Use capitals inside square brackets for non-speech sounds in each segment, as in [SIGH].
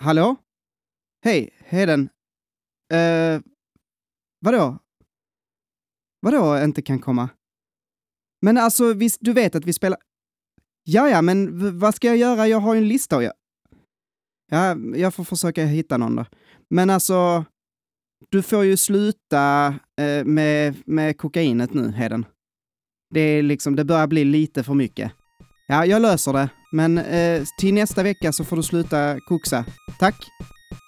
Hallå? Hej, Heden. Uh, vadå? Vadå inte kan komma? Men alltså, visst, du vet att vi spelar... Ja, ja, men v- vad ska jag göra? Jag har ju en lista och jag... Ja, jag får försöka hitta någon då. Men alltså, du får ju sluta eh, med, med kokainet nu, Heden. Det är liksom, det börjar bli lite för mycket. Ja, jag löser det. Men eh, till nästa vecka så får du sluta koxa. Tack.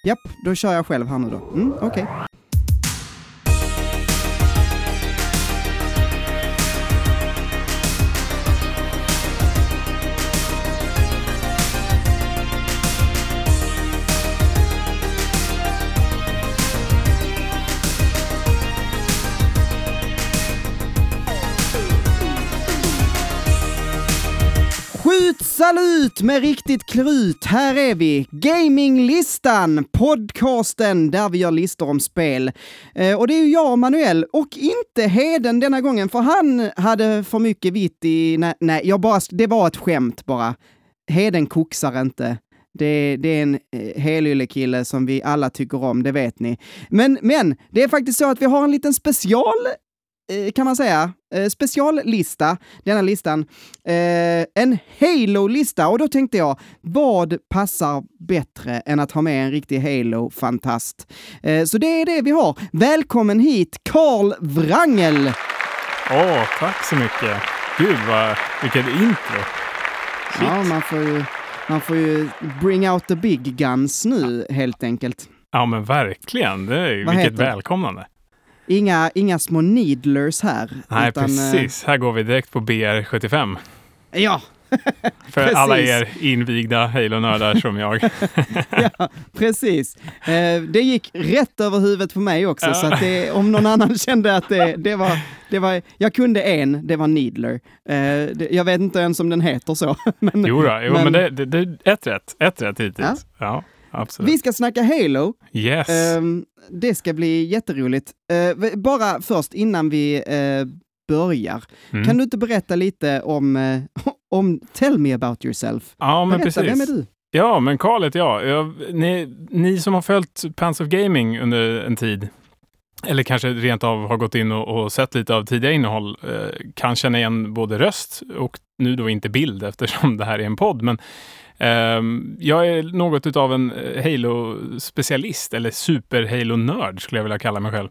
Japp, då kör jag själv här nu då. Mm, okej. Okay. Salut salut med riktigt krut! Här är vi! Gaminglistan, podcasten där vi gör listor om spel. Eh, och det är ju jag och Manuel, och inte Heden denna gången, för han hade för mycket vitt i... Nej, nej jag bara, det var ett skämt bara. Heden koksar inte. Det, det är en eh, helyllekille som vi alla tycker om, det vet ni. Men, men, det är faktiskt så att vi har en liten special kan man säga, eh, speciallista, denna listan. Eh, en Halo-lista, och då tänkte jag, vad passar bättre än att ha med en riktig Halo-fantast? Eh, så det är det vi har. Välkommen hit, Karl Wrangel! Åh, tack så mycket. Gud, vad, vilket intro. Shit. Ja, man får, ju, man får ju bring out the big guns nu, helt enkelt. Ja, men verkligen. Det är, Vad vilket heter välkomnande. Inga, inga små needlers här. Nej, utan, eh, precis. Här går vi direkt på BR75. ja, [LAUGHS] För Precis. alla er invigda Halo-nördar som jag. [LAUGHS] ja, precis. Eh, det gick rätt över huvudet på mig också, Ja. så att det, om någon annan kände att det, det, var, det var... Jag kunde en, det var Needler. Eh, jag vet inte ens om den heter så. [LAUGHS] Men Jo, då, jo men, Men- det, det, det ett rätt. Ett rätt hittills. Ja, absolut. vi ska snacka Halo. Yes. Ehm, det ska bli jätteroligt. V- bara först innan vi eh, börjar, Mm. kan du inte berätta lite om, eh, [LAUGHS] om Tell me about yourself? ja, men Berätta, precis. vem är du? Ja, men Karl heter jag. jag ni, ni som har följt Pants of Gaming under en tid, eller kanske rent av har gått in och, och sett lite av tidigare innehåll, eh, kan känna igen både röst och nu då inte bild eftersom det här är en podd. Men jag är något utav en eh, Halo-specialist, eller super-Halo-nörd skulle jag vilja kalla mig själv.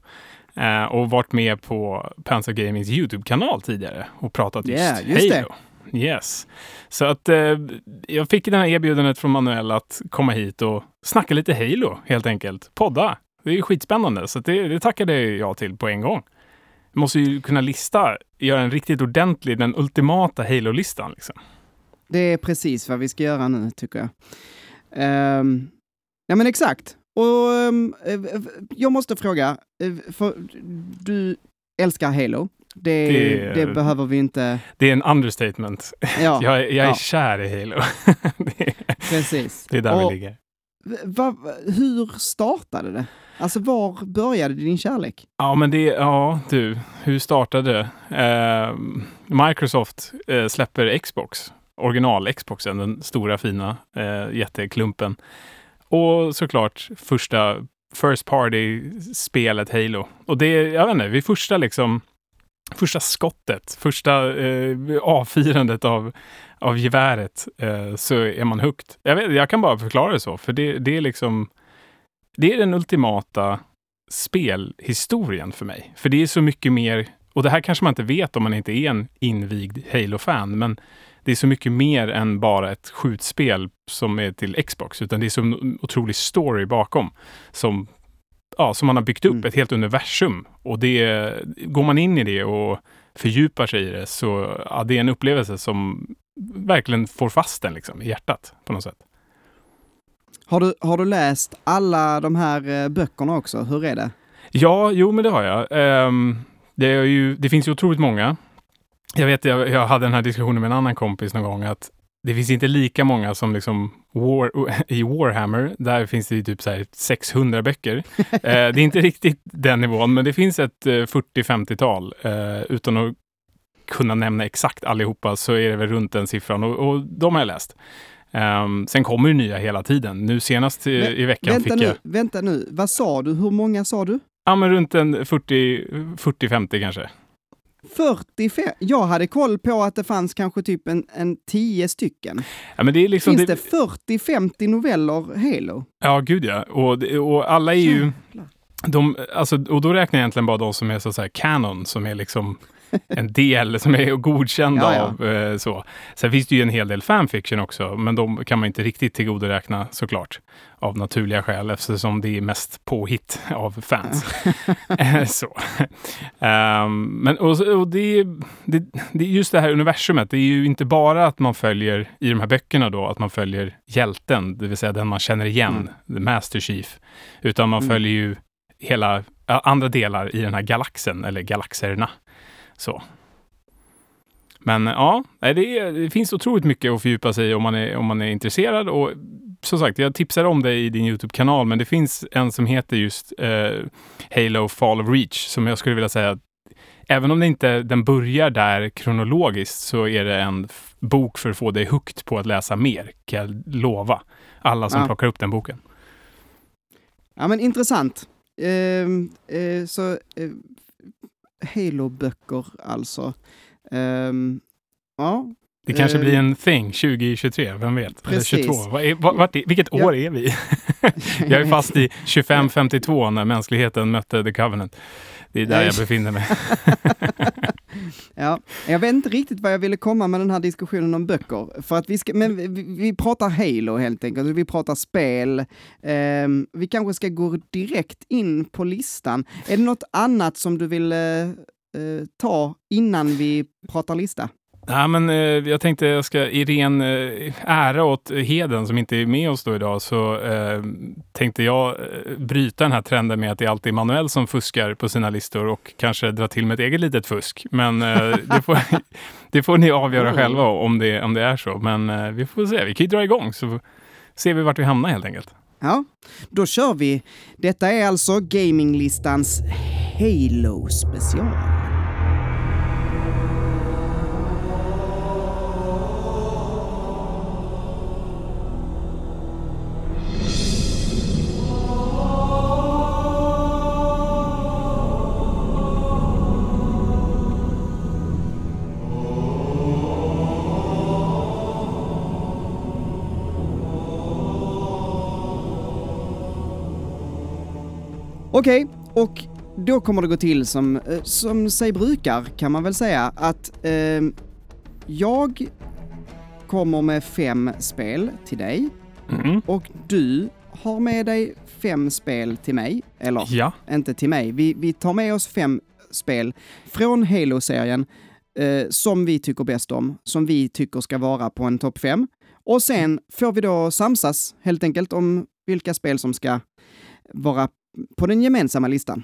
Eh, och varit med på of Gamings YouTube-kanal tidigare och pratat just, Ja, just det. Halo. Yes. Så att eh, jag fick den här erbjudandet från Manuel att komma hit och snacka lite Halo helt enkelt. Podda. Det är ju skitspännande, så det, det tackade jag till på en gång. Jag måste ju kunna lista, göra en riktigt ordentlig, den ultimata Halo-listan. Liksom. Det är precis vad vi ska göra nu, tycker jag. Ehm, ja, men exakt. Och eh, jag måste fråga, för du älskar Halo. Det, det... Det- behöver vi inte... Det är en understatement. Ja, [LAUGHS] Jag, är- jag är Ja. kär i Halo. [LAUGHS] det, är, precis. det är där Och vi ligger. va- hur startade det? Alltså, var började din kärlek? Ja, men det, ja du, hur startade det? Eh, Microsoft eh, släpper Xbox, original Xboxen, den stora fina eh, jätteklumpen. Och såklart första First Party-spelet Halo. Och det, jag vet inte, vid första liksom, första skottet, första eh, avfirandet av, av geväret eh, så är man hooked. Jag, vet, jag kan bara förklara det så, för det, det är liksom, det är den ultimata spelhistorien för mig. För det är så mycket mer, och det här kanske man inte vet om man inte är en invigd Halo-fan, men det är så mycket mer än bara ett skjutspel som är till Xbox, utan det är så en otrolig story bakom som, ja, som man har byggt upp Mm. ett helt universum. Och det, går man in i det och fördjupar sig i det så ja, det är en upplevelse som verkligen får fast den liksom, i hjärtat på något sätt. Har du, har du läst alla de här eh, böckerna också? Hur är det? Ja, jo, men det har jag. Ehm, det, är ju, det finns ju otroligt många. Jag vet, jag, jag hade den här diskussionen med en annan kompis någon gång, att det finns inte lika många som liksom War, [LAUGHS] i Warhammer. Där finns det ju typ så här 600 böcker. [LAUGHS] eh, det är inte riktigt den nivån, men det finns ett eh, 40-50-tal. Eh, utan att kunna nämna exakt allihopa så är det väl runt den siffran och, och de har jag läst. Um, sen kommer det nya hela tiden. Nu senast i, i veckan vänta fick nu, jag... Vänta nu, vad sa du? Hur många sa du? Ja, men runt en 40-50 kanske. 45? Jag hade koll på att det fanns kanske typ en, en 10 stycken. Ja, men det är liksom Finns det, det 40-50 noveller Halo? Ja, gud ja. Och, och alla är ju... De, alltså, och då räknar jag egentligen bara de som är så att säga canon, som är liksom en del som är godkända Ja, ja. av eh, så. Sen finns det ju en hel del fanfiction också, men de kan man inte riktigt tillgodoräkna såklart. Av naturliga skäl eftersom det är mest påhitt av fans. [LAUGHS] Eh, så. Ehm, men och, och det, det, det just det här universumet. Det är ju inte bara att man följer i de här böckerna då, att man följer hjälten, det vill säga den man känner igen, Mm. the Master Chief. Utan man Mm. följer ju hela andra delar i den här galaxen, eller galaxerna. Så. Men ja, det, är, det finns otroligt mycket att fördjupa sig i om man är, om man är intresserad. Och som sagt, jag tipsar om det i din YouTube-kanal, men det finns en som heter just eh, Halo Fall of Reach, som jag skulle vilja säga Även om det inte den börjar där kronologiskt så är det en bok för att få dig hooked på att läsa mer, kan jag lova. Alla som Ja. plockar upp den boken. Ja men intressant. Ehm, eh, så eh, Halo-böcker alltså. Ehm, ja, Det kanske Eh, blir en thing 2023, vem vet? precis. Eller 22. Vad är, vart är, vilket Ja. år är vi? [LAUGHS] jag är fast i 2552 när mänskligheten mötte The Covenant. Det är där jag befinner mig. [LAUGHS] Ja, jag vet inte riktigt vad jag ville komma med den här diskussionen om böcker. För att vi ska, men vi, vi pratar Halo helt enkelt, vi pratar spel. Ehm, vi kanske ska gå direkt in på listan. Är det något annat som du vill eh, eh, ta innan vi pratar lista? Ja, men, eh, jag tänkte jag ska i ren eh, ära åt Heden som inte är med oss då idag så eh, tänkte jag eh, bryta den här trenden med att det alltid är Manuel som fuskar på sina listor och kanske dra till med ett eget litet fusk. Men eh, det, får, [LAUGHS] det får ni avgöra Mm. själva om det, om det är så. Men eh, vi får se. Vi kan ju dra igång så ser vi vart vi hamnar helt enkelt. Ja, då kör vi. Detta är alltså gaminglistans Halo special. Okej, och då kommer det gå till som, eh, som sig brukar, kan man väl säga, att eh, jag kommer med fem spel till dig Mm. och du har med dig fem spel till mig. Eller, Ja, inte till mig. Vi, vi tar med oss fem spel från Halo-serien eh, som vi tycker bäst om, som vi tycker ska vara på en topp fem. Och sen får vi då samsas helt enkelt om vilka spel som ska vara på den gemensamma listan.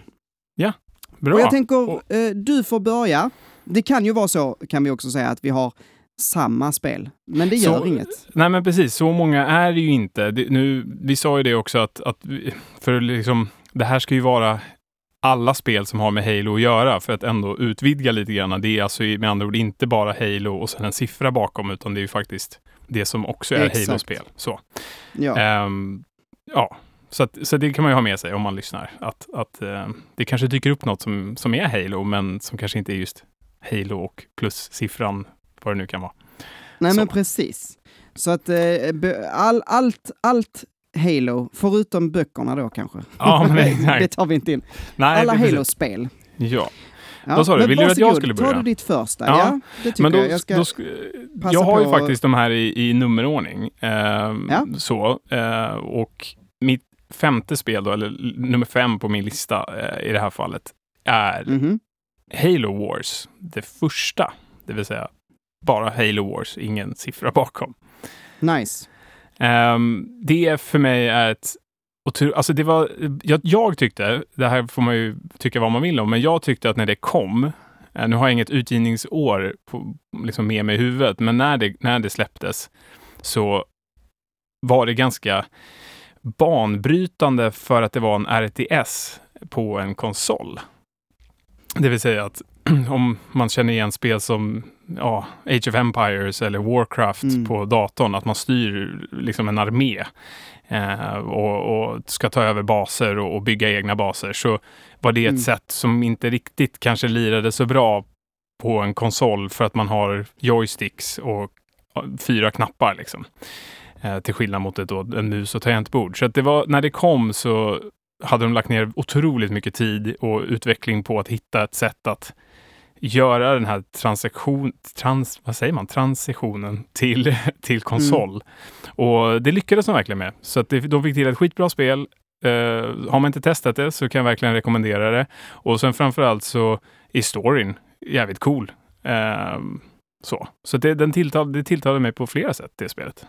bra. Och jag tänker, Och- eh, du får börja. Det kan ju vara så, kan vi också säga, att vi har samma spel. Men det Så- gör inget. Nej men precis, så många är det ju inte. Det, nu, vi sa ju det också att, att vi- för liksom, det här ska ju vara alla spel som har med Halo att göra för att ändå utvidga lite grann. Det är alltså med andra ord inte bara Halo och sen en siffra bakom utan det är ju faktiskt det som också är. Halo-spel. Så, Ja. Ehm, ja. Så, att, så det kan man ju ha med sig om man lyssnar. Att, att ehm, det kanske dyker upp något som, som är Halo men som kanske inte är just Halo och plus siffran, vad det nu kan vara. Nej så. men precis. Så att eh, all, allt, allt Halo, förutom böckerna då kanske. Ja, men [LAUGHS] det exakt. tar vi inte in. Nej, Alla det Halo-spel. Ja. Ja. Vad sa du? Vill du att jag skulle börja? tar du ditt första? Ja. Ja, det tycker Men då, jag. Jag, ska, då jag har ju faktiskt de här i, i nummerordning. Ehm, Ja. Så, eh, och mitt femte spel då, eller nummer fem på min lista eh, i det här fallet, är Mhm. Halo Wars. Det första, det vill säga bara Halo Wars, ingen siffra bakom. Nice. Ehm, det för mig är ett Alltså det var, jag, jag tyckte, det här får man ju tycka vad man vill om, men jag tyckte att när det kom, eh, nu har jag inget utgivningsår på, liksom med mig i huvudet, men när det, när det släpptes så var det ganska banbrytande för att det var en RTS på en konsol. Det vill säga att [CLEARS THROAT] om man känner igen spel som ja, Age of Empires eller Warcraft Mm. på datorn, att man styr liksom en armé eh, och, och ska ta över baser och, och bygga egna baser, så var det ett Mm. sätt som inte riktigt kanske lirade så bra på en konsol för att man har joysticks och fyra knappar liksom. Eh, till skillnad mot ett, då, en mus och tangentbord. Så att det var, när det kom så hade de lagt ner otroligt mycket tid och utveckling på att hitta ett sätt att göra den här transaktion, trans, vad säger man, transitionen till, [LAUGHS] till konsol. Och det lyckades de verkligen med. Så att det, de fick till ett skitbra spel. Eh, har man inte testat det så kan jag verkligen rekommendera det. Och sen framförallt så är storyn jävligt cool. Eh, så så det, den tilltal, det tilltalade mig på flera sätt, det spelet.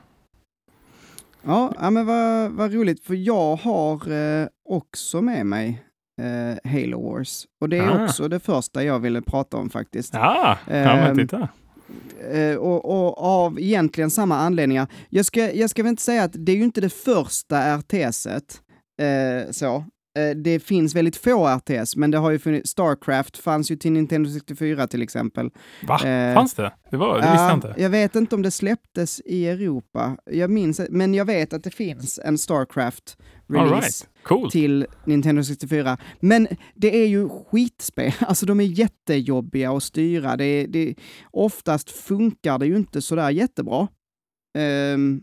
Ja, ja men vad, vad roligt, för jag har eh, också med mig eh, Halo Wars. Och det är Ah. också det första jag ville prata om faktiskt. Ja, ja men Ehm, titta. Eh, och, och av egentligen samma anledningar. Jag ska, jag ska väl inte säga att det är ju inte det första RTS-et, eh, så. Eh, det finns väldigt få RTS, men det har ju funnits, Starcraft fanns ju till Nintendo 64 till exempel. Va? eh, Fanns det? Det, var, det visste jag Ja, inte. Jag vet inte om det släpptes i Europa, jag minns, men jag vet att det finns en Starcraft-release right. Coolt. till Nintendo 64. Men det är ju skitspel, [LAUGHS] alltså de är jättejobbiga att styra. Det, det, oftast funkar det ju inte sådär jättebra. Ehm,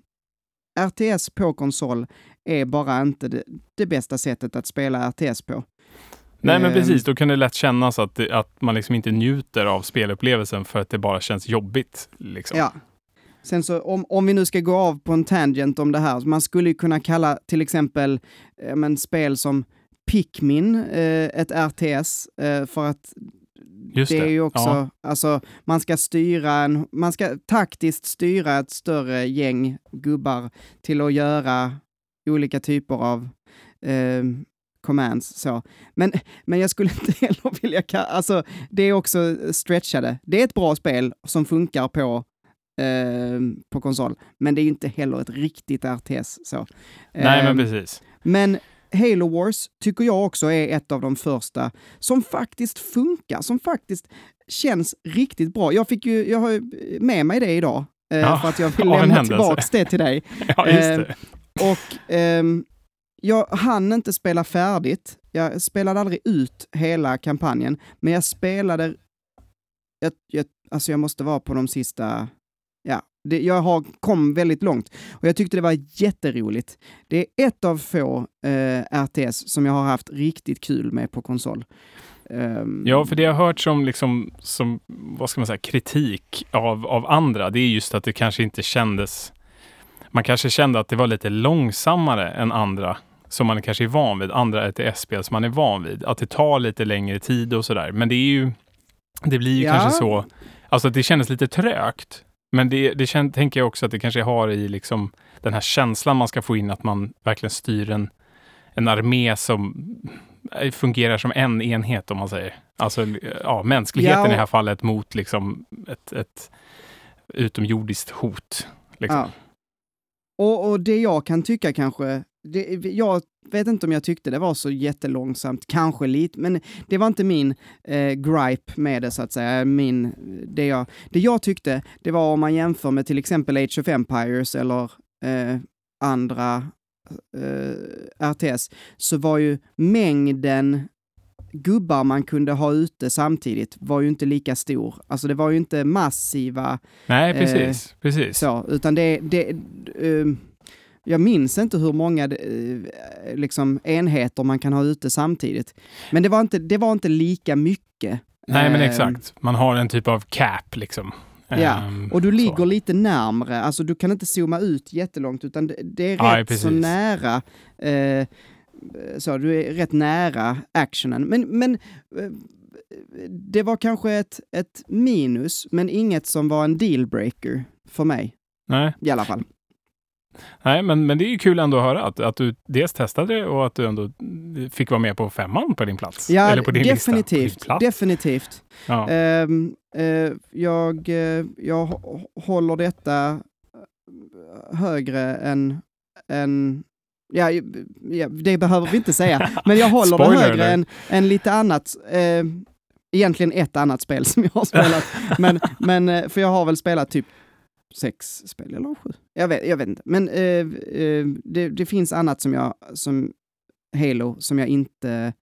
RTS på konsol är bara inte det, det bästa sättet att spela RTS på. Nej, men Ehm, precis. Då kan det lätt kännas att, det, att man liksom inte njuter av spelupplevelsen för att det bara känns jobbigt. Liksom. Ja. Sen så om, om vi nu ska gå av på en tangent om det här, man skulle kunna kalla till exempel eh, men, spel som Pikmin eh, ett RTS eh, för att Just det är ju också, Ja. alltså man ska styra en, man ska taktiskt styra ett större gäng gubbar till att göra olika typer av eh, commands så. Men, men jag skulle inte [LAUGHS] heller vilja kalla, alltså det är också stretchade. Det är ett bra spel som funkar på eh, på konsol, men det är ju inte heller ett riktigt RTS så. Nej, men Ehm, precis. men Halo Wars tycker jag också är ett av de första som faktiskt funkar, som faktiskt känns riktigt bra. Jag fick ju, jag har med mig det idag, eh, Ja, för att jag [LAUGHS] vill lämna tillbaks det till dig. [LAUGHS] Ja, just ehm, det. Och ehm, jag hann inte spela färdigt. Jag spelade aldrig ut hela kampanjen, men jag spelade... Jag, jag, alltså jag måste vara på de sista... Ja, det, jag har, kom väldigt långt och jag tyckte det var jätteroligt. Det är ett av få eh, RTS som jag har haft riktigt kul med på konsol. Um, Ja, för det jag har hört som, liksom, som vad ska man säga, kritik av, av andra, det är just att det kanske inte kändes... Man kanske kände att det var lite långsammare än andra som man kanske är van vid, andra RTS-spel som man är van vid. Att det tar lite längre tid och sådär. Men det är ju... Det blir ju Ja. kanske så... Alltså det kändes lite trögt. Men det, det kän, tänker jag också att det kanske har i liksom den här känslan man ska få in att man verkligen styr en, en armé som fungerar som en enhet om man säger. Alltså ja, mänskligheten Ja, i det här fallet mot liksom ett, ett utomjordiskt hot. Liksom. Ja. Och, och det jag kan tycka kanske, det, jag vet inte om jag tyckte det var så jättelångsamt, kanske lite, men det var inte min eh, gripe med det så att säga. Min, det, jag, det jag tyckte, det var om man jämför med till exempel Age of Empires eller eh, andra eh, RTS, så var ju mängden gubbar man kunde ha ute samtidigt var ju inte lika stor. Alltså det var ju inte massiva Nej, Eh, precis. precis. så, utan det, det ehm, jag minns inte hur många eh, liksom, enheter man kan ha ute samtidigt. Men det var inte, det var inte lika mycket. Nej, men Ehm, exakt. Man har en typ av cap liksom. Ja, Ehm, Och du så. ligger lite närmre, alltså du kan inte zooma ut jättelångt, utan det, det är rätt precis. så nära. Eh, så du är rätt nära actionen. Men, men eh, det var kanske ett, ett minus, men inget som var en dealbreaker för mig Nej, i alla fall. nej men, men det är ju kul ändå att höra att, att du dels testade det och att du ändå fick vara med på femman på din plats. Ja, Eller på din lista. På din definitivt. plats. definitivt. Ja. Ehm, eh, jag, eh, jag hå- håller detta högre än, än ja, ja, det behöver vi inte säga, men jag [LAUGHS] håller det högre än, än lite annat. Ehm, egentligen ett annat spel som jag har spelat. [LAUGHS] men, men, eh, för jag har väl spelat typ sex spel, eller sju? Jag vet, jag vet inte. Men eh, eh, det, det, finns annat som jag, som Halo, som jag inte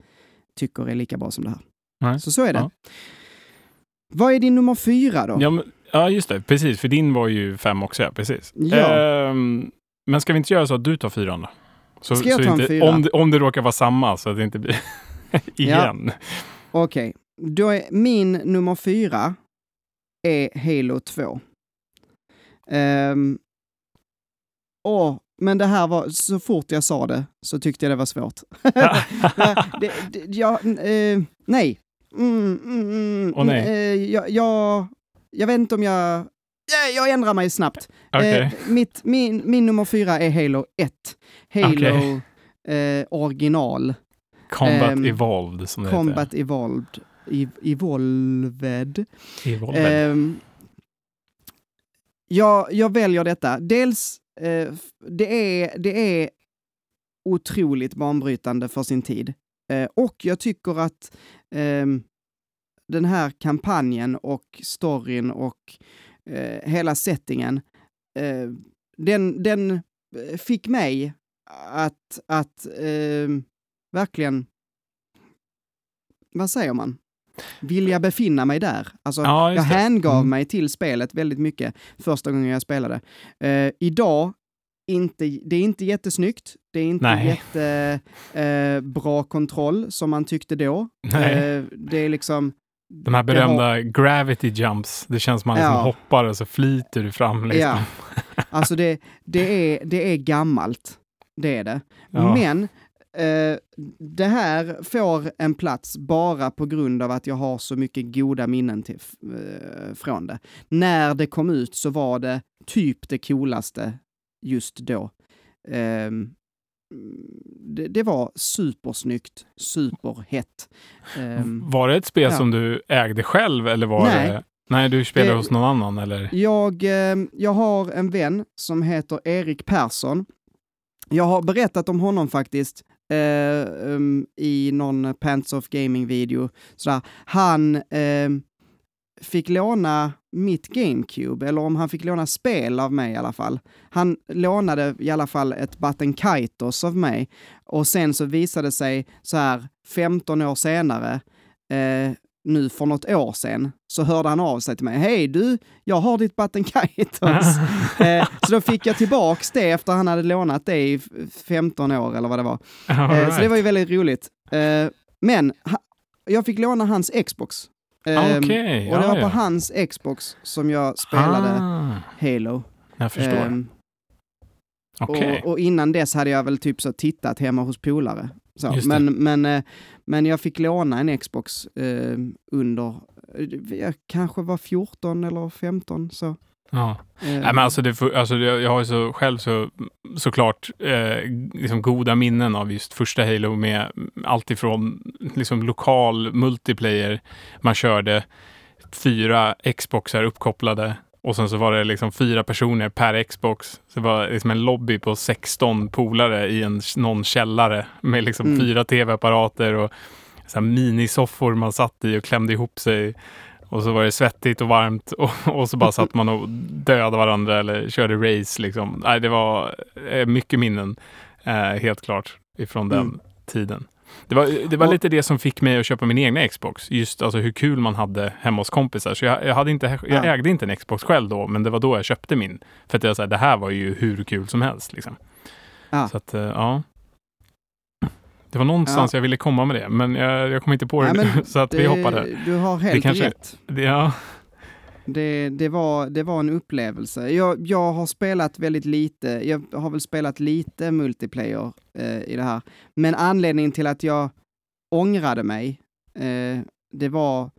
tycker är lika bra som det här. Nej. Så så är det. Ja. Vad är din nummer fyra då? Ja, men, ja, just det. Precis, för din var ju fem också. Ja, precis. Ja. Ehm, men ska vi inte göra så att du tar fyran då? Så, ska jag ta inte, en fyra? Om om det råkar vara samma, så att det inte blir [LAUGHS] igen. Ja. Okej, okay. då är min nummer fyra är Halo 2. Um, åh, men det här var, så fort jag sa det så tyckte jag det var svårt. [LAUGHS] det, det, jag, eh, nej. Mm, mm, mm, oh, nej. Eh, jag, jag, jag vet inte om jag... Jag ändrar mig snabbt. Okay. Eh, mitt, min, min nummer fyra är Halo 1. Halo okay. eh, original. Combat um, Evolved som det Combat heter. Evolved. E Evolved. Evolved. Um, jag, jag väljer detta. Dels, eh, det, är, det är otroligt banbrytande för sin tid. Eh, och jag tycker att eh, den här kampanjen och storyn och eh, hela settingen, eh, den, den eh, fick mig att, att eh, verkligen, vad säger man? Vilja befinna mig där. Alltså, ja, jag hängav mm. mig till spelet väldigt mycket första gången jag spelade. Uh, idag, inte, det är inte jättesnyggt. Det är inte jättebra uh, kontroll som man tyckte då. Uh, det är liksom de här berömda har... gravity jumps, det känns som man liksom ja. hoppar och så flyter du fram. Liksom. Ja. [LAUGHS] Alltså det, det, är, det är gammalt, det är det. Ja. Men eh, det här får en plats bara på grund av att jag har så mycket goda minnen till, eh, från det. När det kom ut så var det typ det coolaste just då. Eh, det, det, var supersnyggt, superhett. Um, var det ett spel ja. som du ägde själv eller var Nej. det? Nej, du spelade det, hos någon annan eller? Jag, eh, jag har en vän som heter Erik Persson. Jag har berättat om honom faktiskt eh, um, i någon Pants of Gaming-video. Han eh, fick låna mitt GameCube, eller om han fick låna spel av mig i alla fall. Han lånade i alla fall ett Button Kaitos av mig och sen så visade det sig så här 15 år senare, eh, nu för något år sedan, så hörde han av sig till mig. Hej du, jag har ditt Button Kaitos. [LAUGHS] eh, så då fick jag tillbaks det efter han hade lånat det i 15 år eller vad det var. Eh, right. Så det var ju väldigt roligt. Eh, men jag fick låna hans Xbox Um, okay, och det var på hans Xbox som jag spelade ah, Halo. Jag förstår. Um, okay. och, och, innan dess hade jag väl typ så tittat hemma hos polare. Så. Men, men, uh, men jag fick låna en Xbox uh, under, uh, jag kanske var 14 eller 15 så. Ja. Eh. Nej, men alltså, det, alltså jag har ju så, själv så, såklart eh, liksom goda minnen av just första Halo med allt ifrån liksom lokal multiplayer. Man körde fyra Xboxar uppkopplade och sen så var det liksom fyra personer per Xbox. Så det var liksom en lobby på 16 polare i en, någon källare med liksom mm. fyra tv-apparater och så minisoffor man satt i och klämde ihop sig. Och så var det svettigt och varmt och, och så bara satt man och dödade varandra eller körde race. Liksom. Nej, det var eh, mycket minnen, eh, helt klart, ifrån den mm. tiden. Det var, det var lite det som fick mig att köpa min egna Xbox. Just alltså hur kul man hade hemma hos kompisar. Så jag, jag, hade inte, jag ägde inte en Xbox själv då, men det var då jag köpte min. För att jag, här, det här var ju hur kul som helst. Liksom. Ja. Så att, eh, ja. Det var någonstans ja. jag ville komma med det, men jag, jag kom inte på det nu, [LAUGHS] så att det, vi hoppade. Du har helt det kanske, rätt. Det, ja. Det, det, var, det var en upplevelse. Jag, jag har spelat väldigt lite, jag har väl spelat lite multiplayer eh, i det här, men anledningen till att jag ångrade mig, eh, det var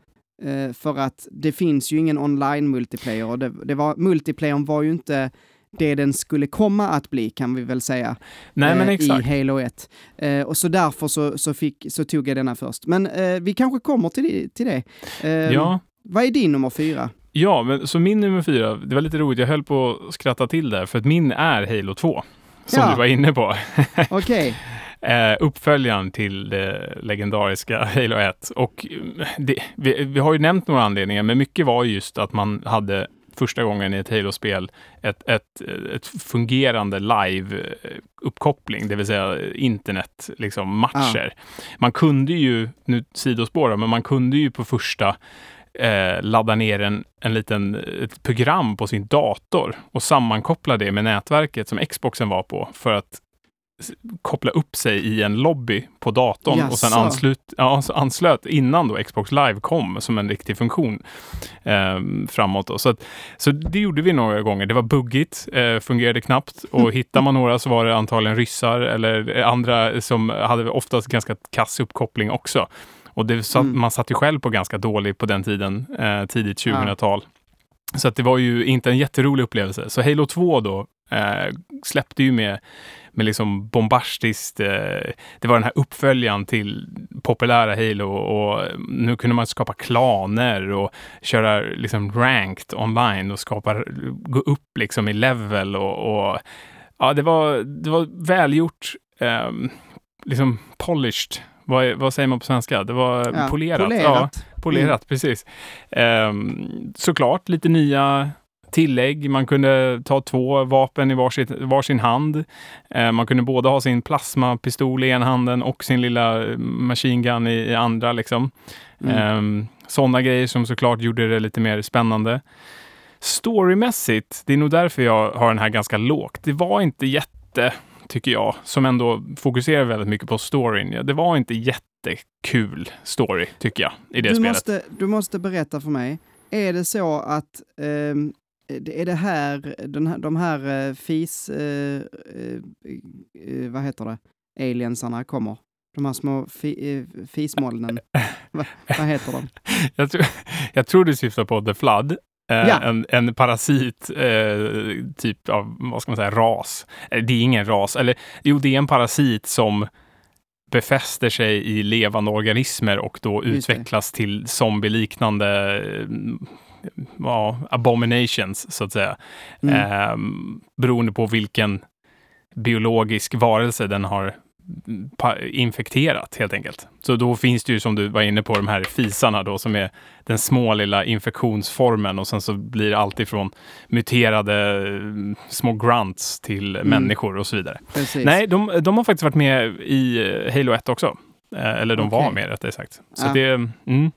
eh, för att det finns ju ingen online multiplayer och det, det var, multiplayern var ju inte det den skulle komma att bli, kan vi väl säga, Nej, eh, i Halo 1. Eh, och så därför så, så, fick, så tog jag denna först. Men eh, vi kanske kommer till. Till det. Eh, ja. Vad är din nummer fyra? Ja, men så min nummer fyra, det var lite roligt, jag höll på att skratta till där, för att min är Halo 2, som ja. du var inne på. [LAUGHS] Okej. [LAUGHS] Eh, uppföljaren till det legendariska Halo 1. Och det, vi, vi har ju nämnt några anledningar, men mycket var just att man hade första gången i ett Halo-spel ett, ett, ett fungerande live-uppkoppling, det vill säga internet, liksom matcher. Ah. Man kunde ju, nu sidospåra, men man kunde ju på första eh, ladda ner en, en liten, ett program på sin dator och sammankoppla det med nätverket som Xboxen var på för att koppla upp sig i en lobby på datorn Jaså. och sen anslut, ja, anslöt innan då Xbox Live kom som en riktig funktion eh, framåt. Då. Så, att, så det gjorde vi några gånger. Det var buggigt, eh, fungerade knappt och hittar man några så var det antagligen ryssar eller andra som hade oftast ganska kass uppkoppling också. Och det satt, mm. man satt ju själv på ganska dålig på den tiden, eh, tidigt 2000-tal. Ja. Så att det var ju inte en jätterolig upplevelse. Så Halo 2 då eh, släppte ju med, med liksom bombastiskt, eh, det var den här uppföljaren till populära Halo och nu kunde man skapa klaner och köra liksom ranked online och skapa, gå upp liksom i level och, och ja, det var, det var välgjort, eh, liksom polished vad, vad, säger man på svenska? Det var ja, polerat. Polerat, ja, polerat mm. precis. Um, såklart lite nya tillägg. Man kunde ta två vapen i varsitt, varsin hand. Uh, man kunde både ha sin plasmapistol i ena handen och sin lilla machine gun i, i andra. Liksom. Mm. Um, Sådana grejer som såklart gjorde det lite mer spännande. Storymässigt, det är nog därför jag har den här ganska lågt. Det var inte jätte tycker jag, som ändå fokuserar väldigt mycket på storyn. Det var inte jättekul story, tycker jag, i det du spelet. Måste, du måste berätta för mig, är det så att eh, är det här, den här, de här uh, fis, uh, uh, vad heter det, aliensarna kommer? De här små fi, fismolnen. Va, vad heter de? [LAUGHS] jag, tror, jag tror du syftar på The Flood. Eh, ja. En, en parasit, eh, typ av, vad ska man säga, ras. Eh, det är ingen ras, eller jo, det är en parasit som befäster sig i levande organismer och då Just utvecklas det. till zombieliknande ja, abominations, så att säga. Mm. Eh, beroende på vilken biologisk varelse den har infekterat helt enkelt. Så då finns det ju som du var inne på de här fisarna då som är den små lilla infektionsformen och sen så blir det alltifrån muterade mm, små grunts till mm. människor och så vidare. Precis. Nej, de, de, har faktiskt varit med i eh, Halo 1 också. Eh, eller de okay. var med rättare sagt. Så ja. det, mm.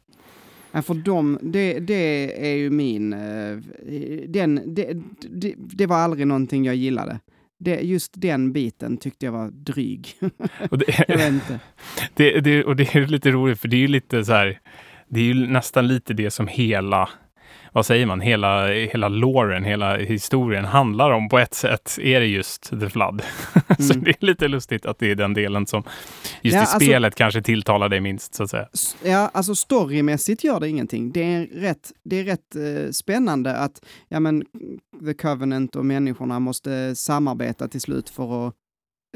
Ja, för dem, det, det är ju min... Eh, den, det, det, det var aldrig någonting jag gillade det, just den biten tyckte jag var dryg. [LAUGHS] Och det, jag vet inte. Det, det, och det är lite roligt, för det är ju lite så här, det är ju nästan lite det som hela vad säger man, hela, hela låren, hela historien handlar om på ett sätt är det just The Flood. [LAUGHS] Mm. så det är lite lustigt att det är den delen som just ja, i alltså, spelet kanske tilltalar dig minst så att säga. Ja, alltså storymässigt gör det ingenting. Det är rätt, det är rätt uh, spännande att ja, men, The Covenant och människorna måste samarbeta till slut för att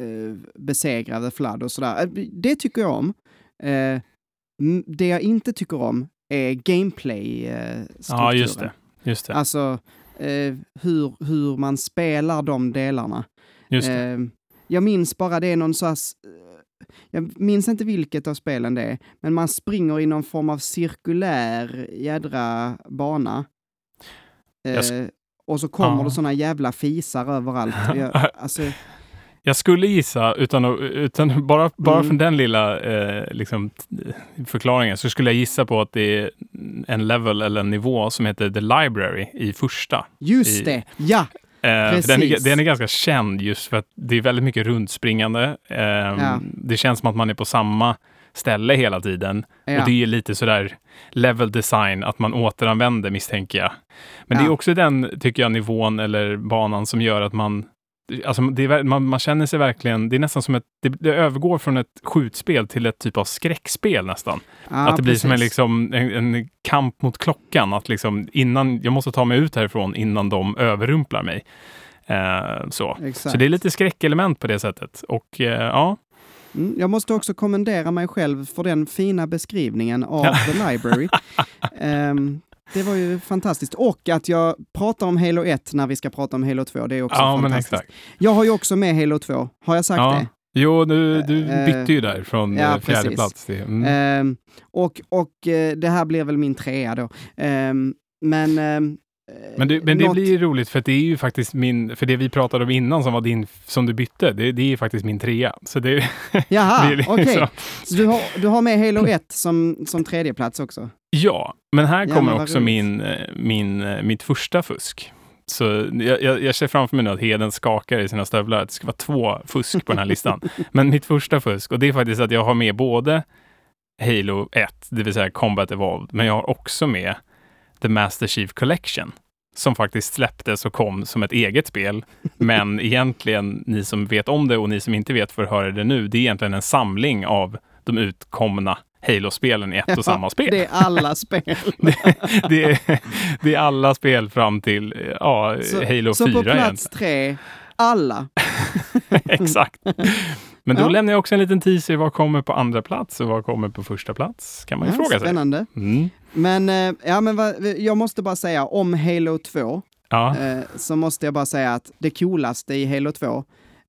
uh, besegra The Flood och sådär. Det tycker jag om. Uh, det jag inte tycker om är gameplay-strukturen. Ja, just det. Just det. Alltså eh, hur, hur man spelar de delarna. Just det. Eh, jag minns bara det är någon sån jag minns inte vilket av spelen det är, men man springer i någon form av cirkulär jädra bana. Eh, och så kommer ja. det såna jävla fisar överallt. [LAUGHS] Jag, alltså, jag skulle gissa, utan, utan bara, bara mm. från den lilla eh, liksom, förklaringen, så skulle jag gissa på att det är en level eller en nivå som heter The Library i första. Just i, det, ja! Eh, den, är, den är ganska känd just för att det är väldigt mycket rundspringande. Eh, ja. Det känns som att man är på samma ställe hela tiden. Ja. Och det är lite sådär level design, att man återanvänder misstänker jag. Men ja. det är också den, tycker jag, nivån eller banan som gör att man Alltså är, man, man, känner sig verkligen, det är nästan som ett, det, det, övergår från ett skjutspel till ett typ av skräckspel nästan. Ah, att det blir som en, liksom, en, en, kamp mot klockan, att liksom innan, jag måste ta mig ut härifrån innan de överrumplar mig. Eh, så. så det är lite skräckelement på det sättet. Och eh, ja, Mm, jag måste också kommendera mig själv för den fina beskrivningen av The Library. um, [LAUGHS] Det var ju fantastiskt. Och att jag pratar om Halo 1 när vi ska prata om Halo 2, det är också ja, fantastiskt. Jag har ju också med Halo 2. Har jag sagt ja. det? Jo, du, du Eh, bytte ju där från ja, eh, fjärde precis. plats till... Mm. Ehm, och och eh, det här blir väl min trea då. Ehm, men... ehm, Men, det, men det något- blir ju roligt för det är ju faktiskt min, för det vi pratade om innan som var din, som du bytte, det, det är ju faktiskt min trea. Så det, [LAUGHS] Jaha, det är okej. liksom- Så du har, du har med Halo 1 som, som tredje plats också? Ja, men här Ja, kommer men också roligt. min, eh, min, eh, mitt första fusk. Så jag, jag, jag ser framför mig nu att Heden skakar i sina stövlar, att det ska vara två fusk på den här listan. [LAUGHS] Men mitt första fusk, och det är faktiskt att jag har med både Halo 1, det vill säga Combat Evolved, men jag har också med The Master Chief Collection, som faktiskt släpptes och kom som ett eget spel. [LAUGHS] Men egentligen, ni som vet om det och ni som inte vet får höra det nu, det är egentligen en samling av de utkomna Halo-spelen i ett och samma spel. Det är alla spel. [LAUGHS] Det, det, är, det är alla spel fram till ja, Så- Halo Så 4 på plats egentligen. tre, alla. [LAUGHS] Exakt. Men då Ja. lämnar jag också en liten teaser. Vad kommer på andra plats och vad kommer på första plats? Kan man ju Ja, fråga sig. spännande. Mm. Men, eh, ja, men vad, jag måste bara säga om Halo 2, Ja. eh, så måste jag bara säga att det coolaste i Halo 2,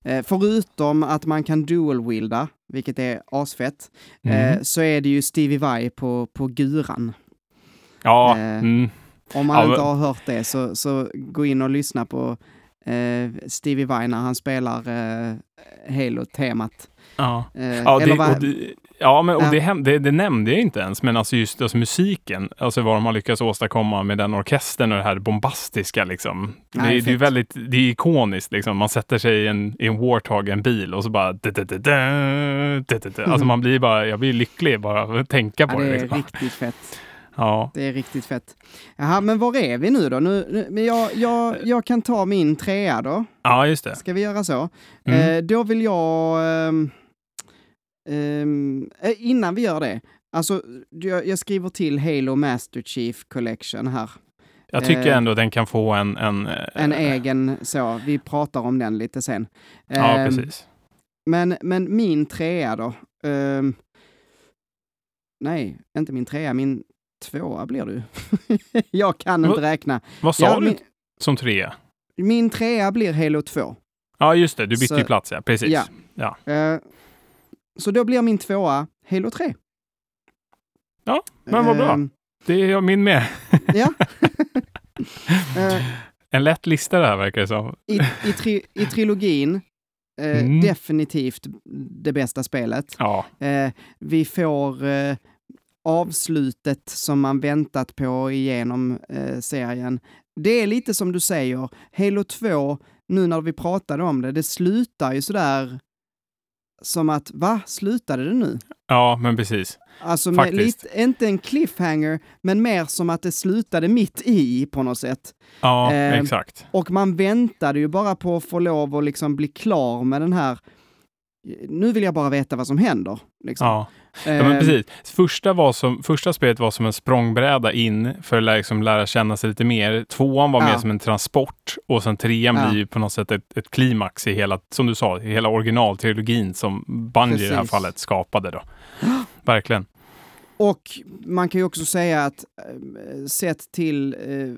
eh, förutom att man kan dual-wielda, vilket är asfett, Mm. så är det ju Stevie Vai på, på guran. ja. Mm. Om man Ja, inte har hört det så, så gå in och lyssna på eh, Stevie Vai när han spelar eh, Halo-temat. ja. Eh, Ja, eller det, och det, ja, men och det, det, det nämnde jag inte ens, men alltså just alltså musiken, alltså vad de har lyckats åstadkomma med den orkestern och det här bombastiska liksom. Nej, det, det är väldigt, det är ikoniskt liksom. Man sätter sig i en, i en Warthog, en bil och så bara... da, da, da, da, da, da, da. Alltså man blir bara, jag blir lycklig bara av att tänka på ja, det det. är Liksom. riktigt fett. [LAUGHS] Ja. Det är riktigt fett. Jaha, men var är vi nu då? Nu, nu, men jag, jag, jag kan ta min trea då. ja, just det. Ska vi göra så? Mm. Eh, då vill jag... ehm, eh, innan vi gör det, alltså jag, jag skriver till Halo Master Chief Collection här. Jag tycker eh, ändå den kan få en... En, eh, En egen så, vi pratar om den lite sen. Ja, Ehm, precis. Men, men min trea då? Ehm, nej, inte min trea, min tvåa blir du. [LAUGHS] jag kan inte Vad- räkna. Vad sa Ja, du min, som trea? min trea blir Halo 2. Ja, just det. Du bytte ju plats, ja. Precis. Ja. Eh, så då blir min tvåa Halo 3. Ja, men vad bra. Ehm, Det är jag min med. [LAUGHS] ja. [LAUGHS] Eh, En lätt lista det här verkar det som. i, i, tri, I trilogin, eh, Mm. definitivt det bästa spelet. Ja, Eh, vi får eh, avslutet som man väntat på igenom eh, serien. Det är lite som du säger, Halo 2, nu när vi pratade om det, det slutar ju sådär som att, va, slutade det nu? ja men precis. Alltså lite, inte en cliffhanger, men mer som att det slutade mitt i på något sätt. Ja, Eh, exakt. Och man väntade ju bara på att få lov att liksom bli klar med den här, nu vill jag bara veta vad som händer. Liksom. Ja. Ja, men Ehm, precis. Första, var som, första spelet var som en språngbräda in för att lära, liksom, lära känna sig lite mer. Tvåan var Ja. mer som en transport och sen trean Ja. blir ju på något sätt ett, ett klimax i hela, som du sa, i hela originaltrilogin som Bungie i det här Precis. fallet skapade då. [GASPS] Verkligen. Och man kan ju också säga att eh, sett till eh,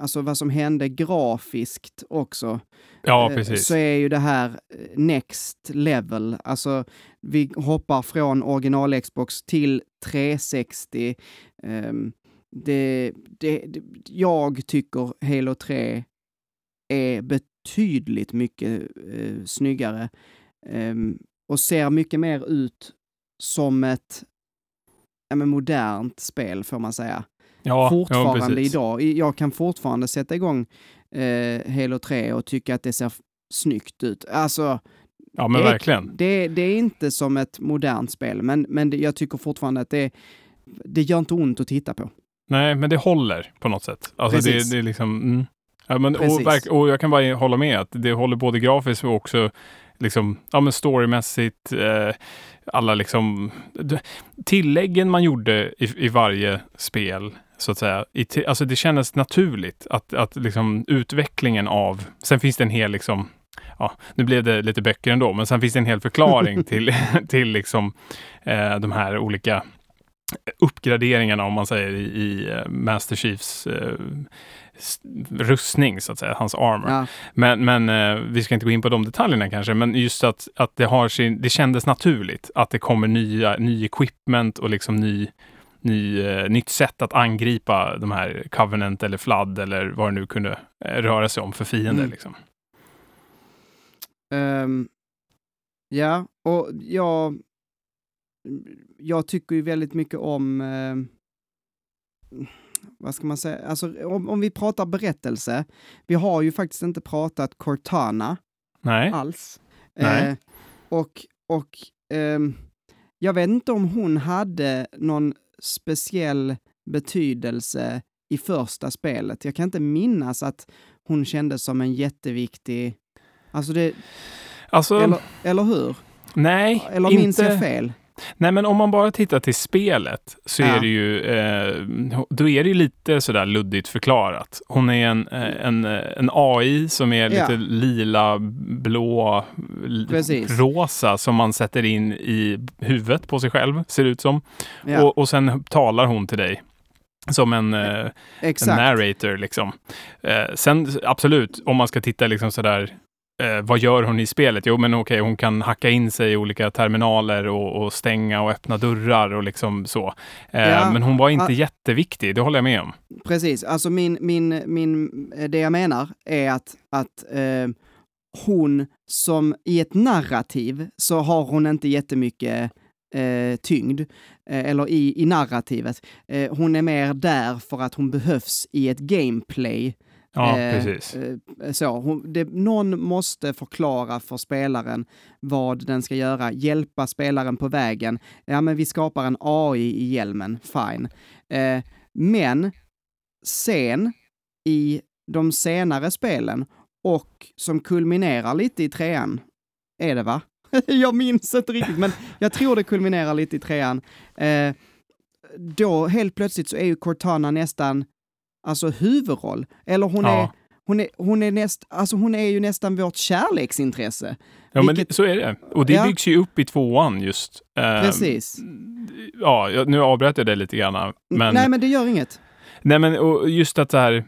alltså vad som hände grafiskt också, Ja, eh, så är ju det här next level. Alltså vi hoppar från original Xbox till 360. Ehm, det, det, det, jag tycker Halo 3 är betydligt mycket eh, snyggare ehm, och ser mycket mer ut som ett ja, men modernt spel får man säga. ja, fortfarande ja, idag. Jag kan fortfarande sätta igång eh, Halo 3 och tycka att det ser snyggt ut. Alltså, Ja, men det är- verkligen. det, det är inte som ett modernt spel, men, men det, jag tycker fortfarande att det, det gör inte ont att titta på. Nej, men det håller på något sätt. Alltså det, Precis. det är liksom... Mm. Ja, men, och, och jag kan bara hålla med att det håller både grafiskt och också liksom, ja, men storymässigt. Eh, alla liksom... Tilläggen man gjorde i, i varje spel, så att säga. I, alltså det kändes naturligt att, att liksom utvecklingen av... Sen finns det en hel liksom... Ja, nu blev det lite böcker ändå, men sen finns det en hel förklaring [LAUGHS] till, [LAUGHS] till liksom, eh, de här olika uppgraderingarna om man säger i, i eh, Master Chiefs eh, rustning, så att säga, hans armor. Ja. Men, men eh, vi ska inte gå in på de detaljerna kanske, men just att, att det, har sin, det kändes naturligt att det kommer nya, ny equipment och liksom ny, ny, eh, nytt sätt att angripa de här Covenant eller Flood eller vad det nu kunde eh, röra sig om för fiender. Mm. Liksom. Ehm, ja, och jag, jag tycker ju väldigt mycket om, ehm, vad ska man säga, alltså om, om vi pratar berättelse, vi har ju faktiskt inte pratat Cortana Nej, alls. Nej. Eh, och och ehm, jag vet inte om hon hade någon speciell betydelse i första spelet. Jag kan inte minnas att hon kändes som en jätteviktig... Alltså det, alltså, eller, eller hur? nej, Eller inte, minns jag fel? Nej, men om man bara tittar till spelet så Ja. är det ju, eh, då är det ju lite sådär luddigt förklarat. Hon är en, eh, en, eh, en AI som är lite Ja. lila, blå, Precis. rosa som man sätter in i huvudet på sig själv, ser det ut som. Ja, Och, och sen talar hon till dig. Som en, eh, en narrator liksom. Eh, sen absolut, om man ska titta liksom sådär, eh, vad gör hon i spelet? Jo, men okej, hon kan hacka in sig i olika terminaler och, och stänga och öppna dörrar och liksom så. Eh, Ja, men hon var inte jätteviktig, det håller jag med om. Precis, alltså min, min, min, det jag menar är att, att eh, hon som i ett narrativ så har hon inte jättemycket eh, tyngd, eh, eller i, i narrativet. Eh, hon är mer där för att hon behövs i ett gameplay. Ja, Eh, precis. eh, så, hon, det, någon måste förklara för spelaren vad den ska göra, hjälpa spelaren på vägen. Ja, men vi skapar en AI i hjälmen, fine. Eh, men sen i de senare spelen och som kulminerar lite i trean, är det va? [LAUGHS] jag minns inte riktigt, men jag tror det kulminerar lite i trean. Eh, då helt plötsligt så är ju Cortana nästan, alltså huvudroll. Eller hon är, Ja. hon är, hon är näst, alltså hon är ju nästan vårt kärleksintresse. Ja, men vilket- det, så är det. Och det Ja. byggs ju upp i tvåan just. Eh, Precis. Ja, nu avbröt jag dig lite grann. Men, Nej, men det gör inget. Nej, men och just att så här,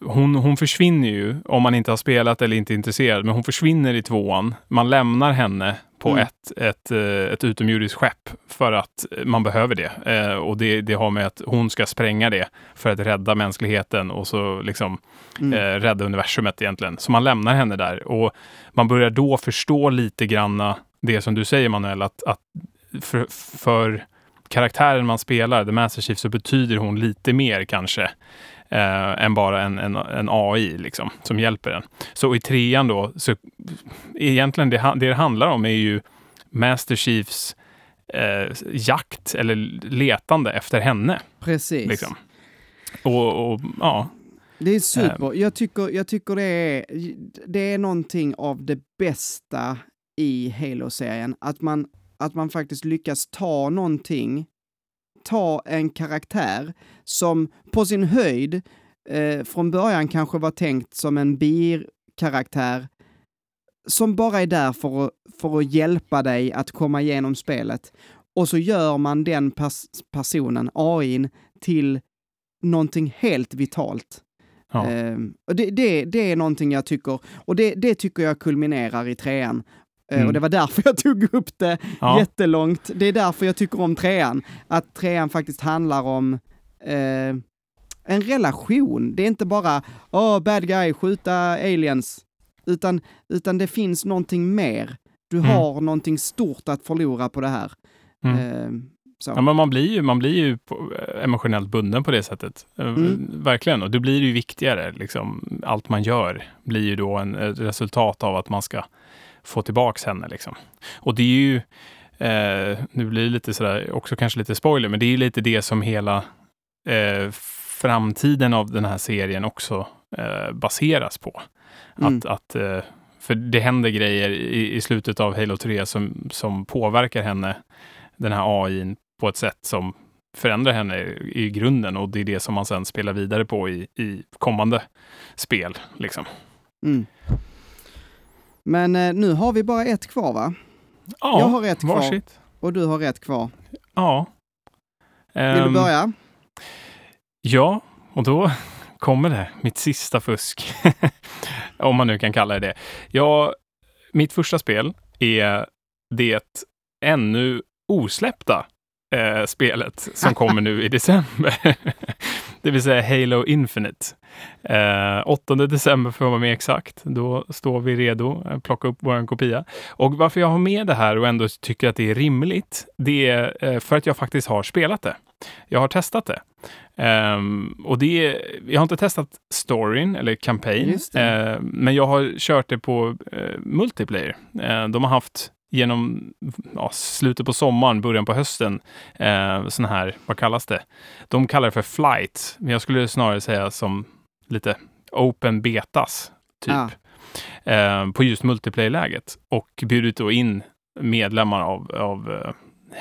hon, hon försvinner ju om man inte har spelat eller inte är intresserad, men hon försvinner i tvåan. Man lämnar henne på Mm. ett, ett, eh, ett utomjordiskt skepp för att man behöver det. Eh, och det, det har med att hon ska spränga det för att rädda mänskligheten och så liksom Mm. eh, rädda universumet egentligen. Så man lämnar henne där och man börjar då förstå lite granna det som du säger Manuel, att, att för, för karaktären man spelar, The Master Chief, så betyder hon lite mer kanske eh, än bara en, en, en AI liksom, som hjälper en. Så i trean då, så egentligen det, det det handlar om är ju Master Chiefs eh, jakt eller letande efter henne. Precis. Liksom. Och, och ja, Det är super. Ehm. Jag tycker, jag tycker det, är, det är någonting av det bästa i Halo-serien. Att man, att man faktiskt lyckas ta någonting, ta en karaktär som på sin höjd eh, från början kanske var tänkt som en bikaraktär som bara är där för att, för att hjälpa dig att komma igenom spelet. Och så gör man den pers personen, AIn, till någonting helt vitalt. ja. Och det, det, det är någonting jag tycker, och det, det tycker jag kulminerar i trean. Eh, Mm. Och det var därför jag tog upp det ja. jättelångt. Det är därför jag tycker om trean. Att trean faktiskt handlar om eh, en relation. Det är inte bara oh, bad guy, skjuta aliens. Utan, utan det finns någonting mer. Du Mm. har någonting stort att förlora på det här. Mm. Eh. Ja, men man blir ju, man blir ju på, emotionellt bunden på det sättet. Eh, Mm. Verkligen. Och då blir det ju viktigare. Liksom, allt man gör blir ju då en, ett resultat av att man ska få tillbaks henne. Liksom. Och det är ju, eh, nu blir det lite sådär, också kanske lite spoiler, men det är lite det som hela eh, framtiden av den här serien också eh, baseras på. Mm. Att, att, eh, för det händer grejer i, i slutet av Halo 3 som, som påverkar henne, den här AIn, på ett sätt som förändrar henne i, i grunden och det är det som man sen spelar vidare på i, i kommande spel. Liksom. Mm. Men eh, nu har vi bara ett kvar va? Ja, jag har ett kvar varsitt. och du har ett kvar. Ja. Vill du Ehm, börja? Ja, och då [LAUGHS] kommer det. Mitt sista fusk. [LAUGHS] Om man nu kan kalla det det. Ja, mitt första spel är det ännu osläppta eh, spelet som kommer nu i december. [LAUGHS] det vill säga Halo Infinite. Eh, 8 december för att vara mer exakt. Då står vi redo att plocka upp vår kopia. Och varför jag har med det här och ändå tycker att det är rimligt, det är eh, för att jag faktiskt har spelat det. Jag har testat det. Um, och det är, jag har inte testat storyn eller campaign, uh, men jag har kört det på uh, multiplayer. Uh, de har haft genom ja, slutet på sommaren, början på hösten, eh, sån här, vad kallas det? De kallar det för flight, men jag skulle snarare säga som lite open betas, typ. Ah. Eh, på just multiplayer-läget och bjudit då in medlemmar av, av uh,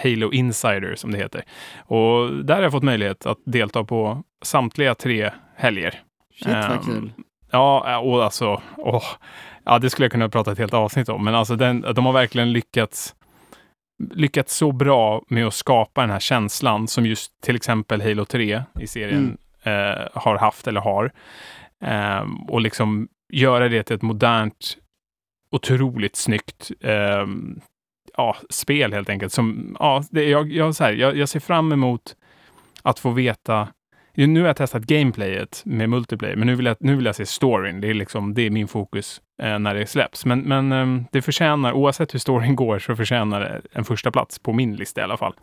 Halo Insider som det heter. Och där har jag fått möjlighet att delta på samtliga tre helger. Shit vad um, kul. Ja, och alltså, åh, ja, det skulle jag kunna prata ett helt avsnitt om, men alltså den, de har verkligen lyckats lyckats så bra med att skapa den här känslan som just till exempel Halo 3 i serien mm. eh, har haft eller har. Eh, och liksom göra det till ett modernt, otroligt snyggt eh, ja, spel helt enkelt. Som, ja, det, jag, jag, så här, jag, jag ser fram emot att få veta nu har jag testat gameplayet med multiplayer, men nu vill jag, nu vill jag se storyn. Det är, liksom, det är min fokus eh, när det släpps. Men, men eh, det förtjänar, oavsett hur storyn [LAUGHS] går, så förtjänar det en första plats på min lista i alla fall.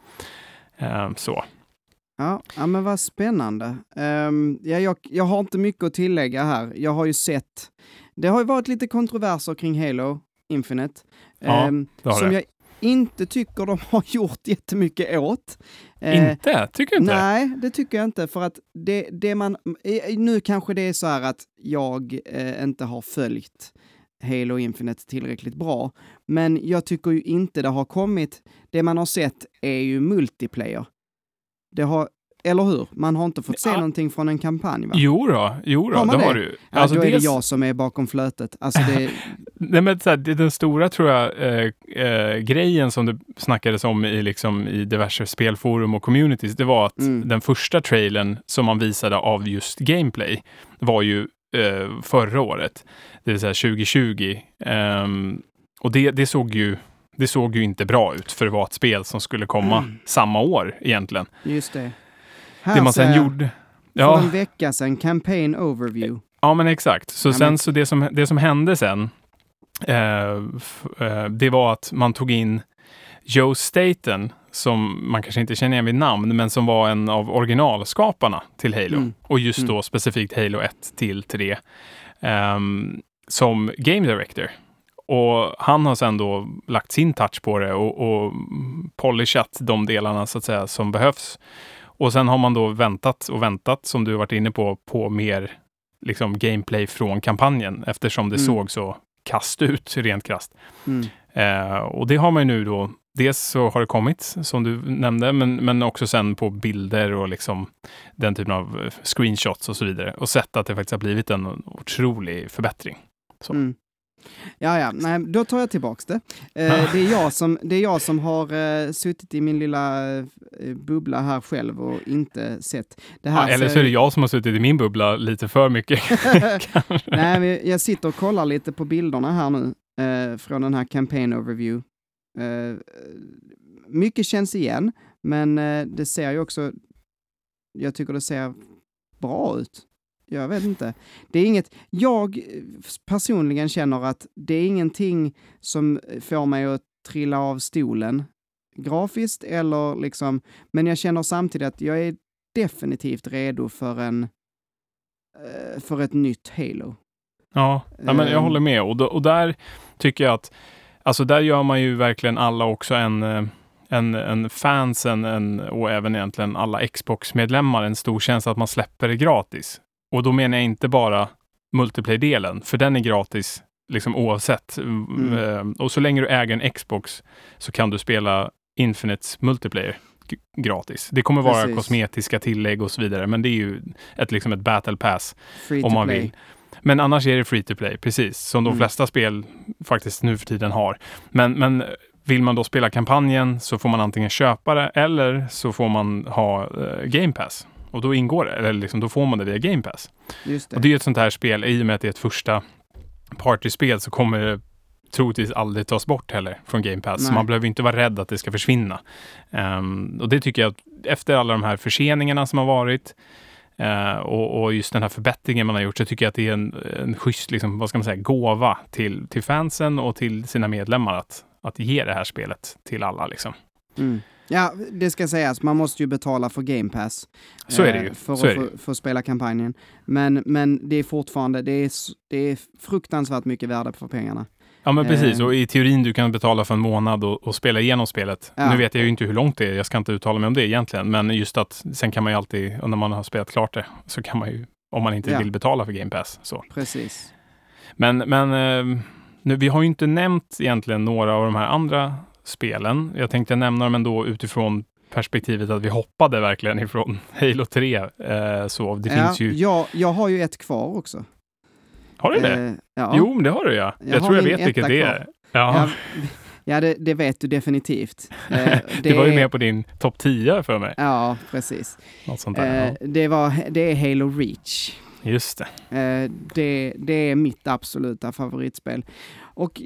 Eh, så. Ja, ja, men vad spännande. Um, ja, jag, jag har inte mycket att tillägga här. Jag har ju sett, det har ju varit lite kontroverser kring Halo Infinite. Ja, um, som det. jag inte tycker de har [LAUGHS] gjort jättemycket åt. Eh, inte? Tycker du inte? Nej, det tycker jag inte. För att det, det man... Nu kanske det är så här att jag eh, inte har följt Halo Infinite tillräckligt bra. Men jag tycker ju inte det har kommit... Det man har sett är ju multiplayer. Det har eller hur? Man har inte fått se ja. någonting från en kampanj va? Jo då, jo då, har det, det har du. Ja, alltså, då är det jag som är bakom flötet. Alltså det... [LAUGHS] Nej, men så här, den stora, tror jag, eh, eh, grejen som det snackades om i, liksom, i diverse spelforum och communities, det var att mm. den första trailern som man visade av just gameplay var ju eh, förra året, det vill säga 2020. Ehm, och det, det såg ju det såg ju inte bra ut för att vara ett spel som skulle komma mm. samma år egentligen. Just det. Här det man sen gjorde. Ja. För en vecka sedan, campaign overview. Ja, men exakt. Så ja, sen men... så det som, det som hände sen, eh, eh, det var att man tog in Joe Staten, som man kanske inte känner igen vid namn, men som var en av originalskaparna till Halo. Mm. Och just mm. då specifikt Halo 1 till 3. Eh, som Game Director. Och han har sen då lagt sin touch på det och, och polishat de delarna så att säga som behövs och sen har man då väntat och väntat, som du varit inne på, på mer liksom, gameplay från kampanjen eftersom det mm. såg så kast ut, rent krasst. Mm. Eh, och det har man ju nu då, dels så har det kommit, som du nämnde, men, men också sen på bilder och liksom den typen av eh, screenshots och så vidare. Och sett att det faktiskt har blivit en otrolig förbättring. Mm. Ja, ja, nej, då tar jag tillbaks det. Eh, det, är jag som, det är jag som har eh, suttit i min lilla eh, bubbla här själv och inte sett det här. Ja, eller så är det jag som har suttit i min bubbla lite för mycket. [LAUGHS] [LAUGHS] nej, men jag sitter och kollar lite på bilderna här nu eh, från den här campaign overview. Eh, mycket känns igen, men eh, det ser ju också, jag tycker det ser bra ut. Jag vet inte. Det är inget, jag personligen känner att det är ingenting som får mig att trilla av stolen grafiskt eller liksom, men jag känner samtidigt att jag är definitivt redo för en, eh, för ett nytt Halo. Ja, ja men jag håller med och, och där tycker jag att, alltså där gör man ju verkligen alla också en eh, en, en fansen en, och även egentligen alla Xbox-medlemmar en stor känsla att man släpper det gratis. Och då menar jag inte bara multiplayer-delen, för den är gratis liksom oavsett. Mm. Eh, och så länge du äger en Xbox så kan du spela Infinites multiplayer gratis. Det kommer vara Precis. kosmetiska tillägg och så vidare, men det är ju ett, liksom ett battle pass free om man play. vill. Men annars är det free to play, precis, som de mm. flesta spel faktiskt nu för tiden har. Men, men vill man då spela kampanjen så får man antingen köpa det eller så får man ha uh, Game Pass. Och då ingår eller liksom, då får man det via Game Pass. Just det. Och det är ett sånt här spel, i och med att det är ett första partyspel så kommer det troligtvis aldrig tas bort heller från Game Pass. Så Nej. man behöver inte vara rädd att det ska försvinna. Ehm, och det tycker jag att efter alla de här förseningarna som har varit eh, och, och just den här förbättringen man har gjort så tycker jag att det är en, en schysst, liksom, vad ska man säga, gåva till, till fansen och till sina medlemmar att, att ge det här spelet till alla. Liksom. Mm. Ja, det ska sägas, man måste ju betala för Game Pass. Så är det eh, ju. För Så är att få, spela kampanjen. Men, men det är fortfarande, det är, det är fruktansvärt mycket värde för pengarna. Ja men precis, Eh. och i teorin du kan betala för en månad och, och spela igenom spelet. Ja. Nu vet jag ju inte hur långt det är, jag ska inte uttala mig om det egentligen, men just att sen kan man ju alltid, när man har spelat klart det, så kan man ju, om man inte Ja. vill betala för Game Pass. Så. Precis. Men, men eh, nu, vi har ju inte nämnt egentligen några av de här andra spelen. Jag tänkte nämna dem ändå utifrån perspektivet att vi hoppade verkligen ifrån [LAUGHS] Halo 3. Eh, så det ja, finns ju... jag, jag har ju ett kvar också. Har du det? Eh, ja. Jo, men det har du ja. Jag, Jag tror jag vet vilket det är. Ja. Ja, [LAUGHS] ja det, det vet du definitivt. [LAUGHS] Eh, Det, var ju med på din topp 10 för mig. Ja, precis. Något sånt där. Eh, ja. det, var, det är Halo Reach. Just det. Eh, det, det är mitt absoluta favoritspel. Och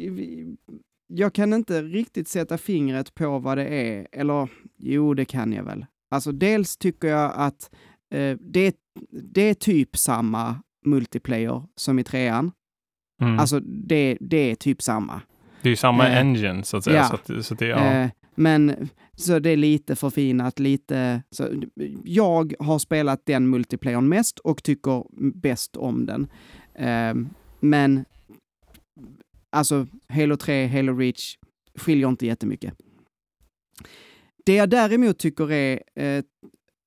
jag kan inte riktigt sätta fingret på vad det är, eller jo, det kan jag väl. Alltså dels tycker jag att eh, det, det är typ samma multiplayer som i trean. Mm. Alltså det, det är typ samma. det är ju samma eh, engine så att säga. ja. Så, att, så att det, ja. Eh, men så det är lite förfinat, lite... Så, jag har spelat den multiplayern mest och tycker bäst om den. Eh, men alltså Halo 3, Halo Reach skiljer inte jättemycket. Det jag däremot tycker är eh,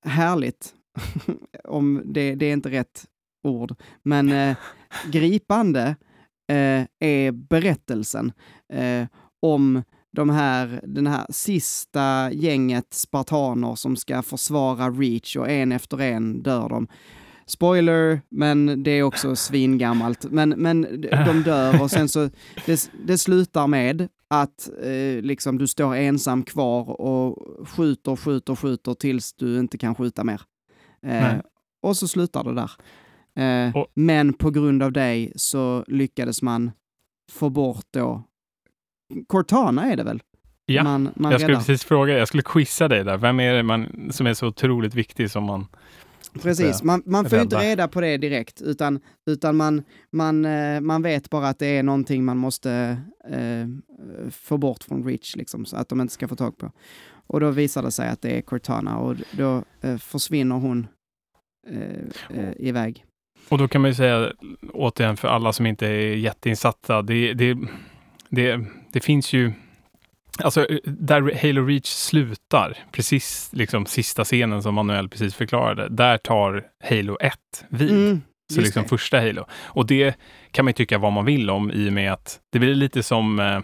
härligt, [LAUGHS] om det, det är inte rätt ord, men eh, gripande eh, är berättelsen eh, om de här, den här sista gänget spartaner som ska försvara Reach och en efter en dör de. Spoiler, men det är också svingammalt. Men, men de dör och sen så, det, det slutar med att eh, liksom du står ensam kvar och skjuter, skjuter, skjuter tills du inte kan skjuta mer. Eh, och så slutar det där. Eh, Och- Men på grund av dig så lyckades man få bort då Cortana är det väl? Ja, man, man jag skulle räddar. precis fråga, jag skulle quizza dig där. Vem är det man, som är så otroligt viktig som man... Precis, man, man får ju inte reda på det direkt, utan, utan man, man, eh, man vet bara att det är någonting man måste eh, få bort från Reach, liksom, så att de inte ska få tag på. Och då visar det sig att det är Cortana och då eh, försvinner hon eh, eh, iväg. Och då kan man ju säga återigen för alla som inte är jätteinsatta, det, det, det, det finns ju Alltså där Halo Reach slutar, precis liksom sista scenen som Manuel precis förklarade, där tar Halo 1 vid. Mm, Så liksom det. första Halo. Och det kan man tycka vad man vill om i och med att det blir lite som eh,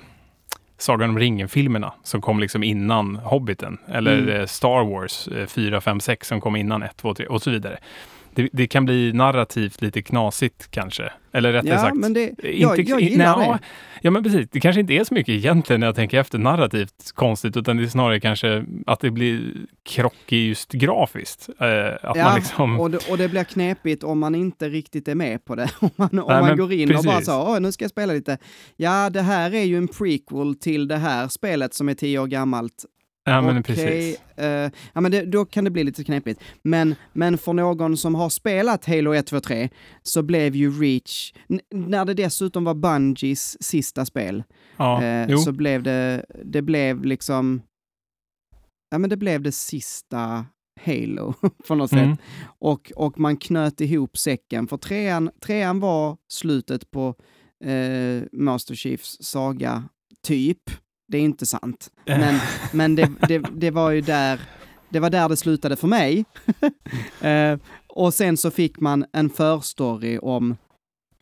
Sagan om ringen-filmerna som kom liksom innan Hobbiten. Eller Mm. eh, Star Wars eh, 4, 5, 6 som kom innan 1, 2, 3 och så vidare. Det, det kan bli narrativt lite knasigt kanske. Eller rättare Ja, sagt. men det, inte- jag, jag gillar Nja, det. Ja, men precis. Det kanske inte är så mycket egentligen när jag tänker efter narrativt konstigt, utan det är snarare kanske att det blir krock i just grafiskt. Eh, att Ja, man liksom... och, det, och det blir knepigt om man inte riktigt är med på det. [LAUGHS] Om man, om Nej, man går in och bara precis. så, "Åh, nu ska jag spela lite. Ja, det här är ju en prequel till det här spelet som är tio år gammalt. Ja, men Okej, precis. eh, ja, men det, då kan det bli lite knepigt. Men, men för någon som har spelat Halo 1, 2, 3 så blev ju Reach, när det dessutom var Bungies sista spel, Ja, jo. så blev det, det blev liksom, ja men det blev det sista Halo [LAUGHS] på något Mm. sätt. Och, och man knöt ihop säcken, för trean, trean var slutet på eh, Master Chiefs saga, typ. Det är inte sant. Men, men det, det, det var ju där det var där det slutade för mig. [LAUGHS] eh, och sen så fick man en förstory om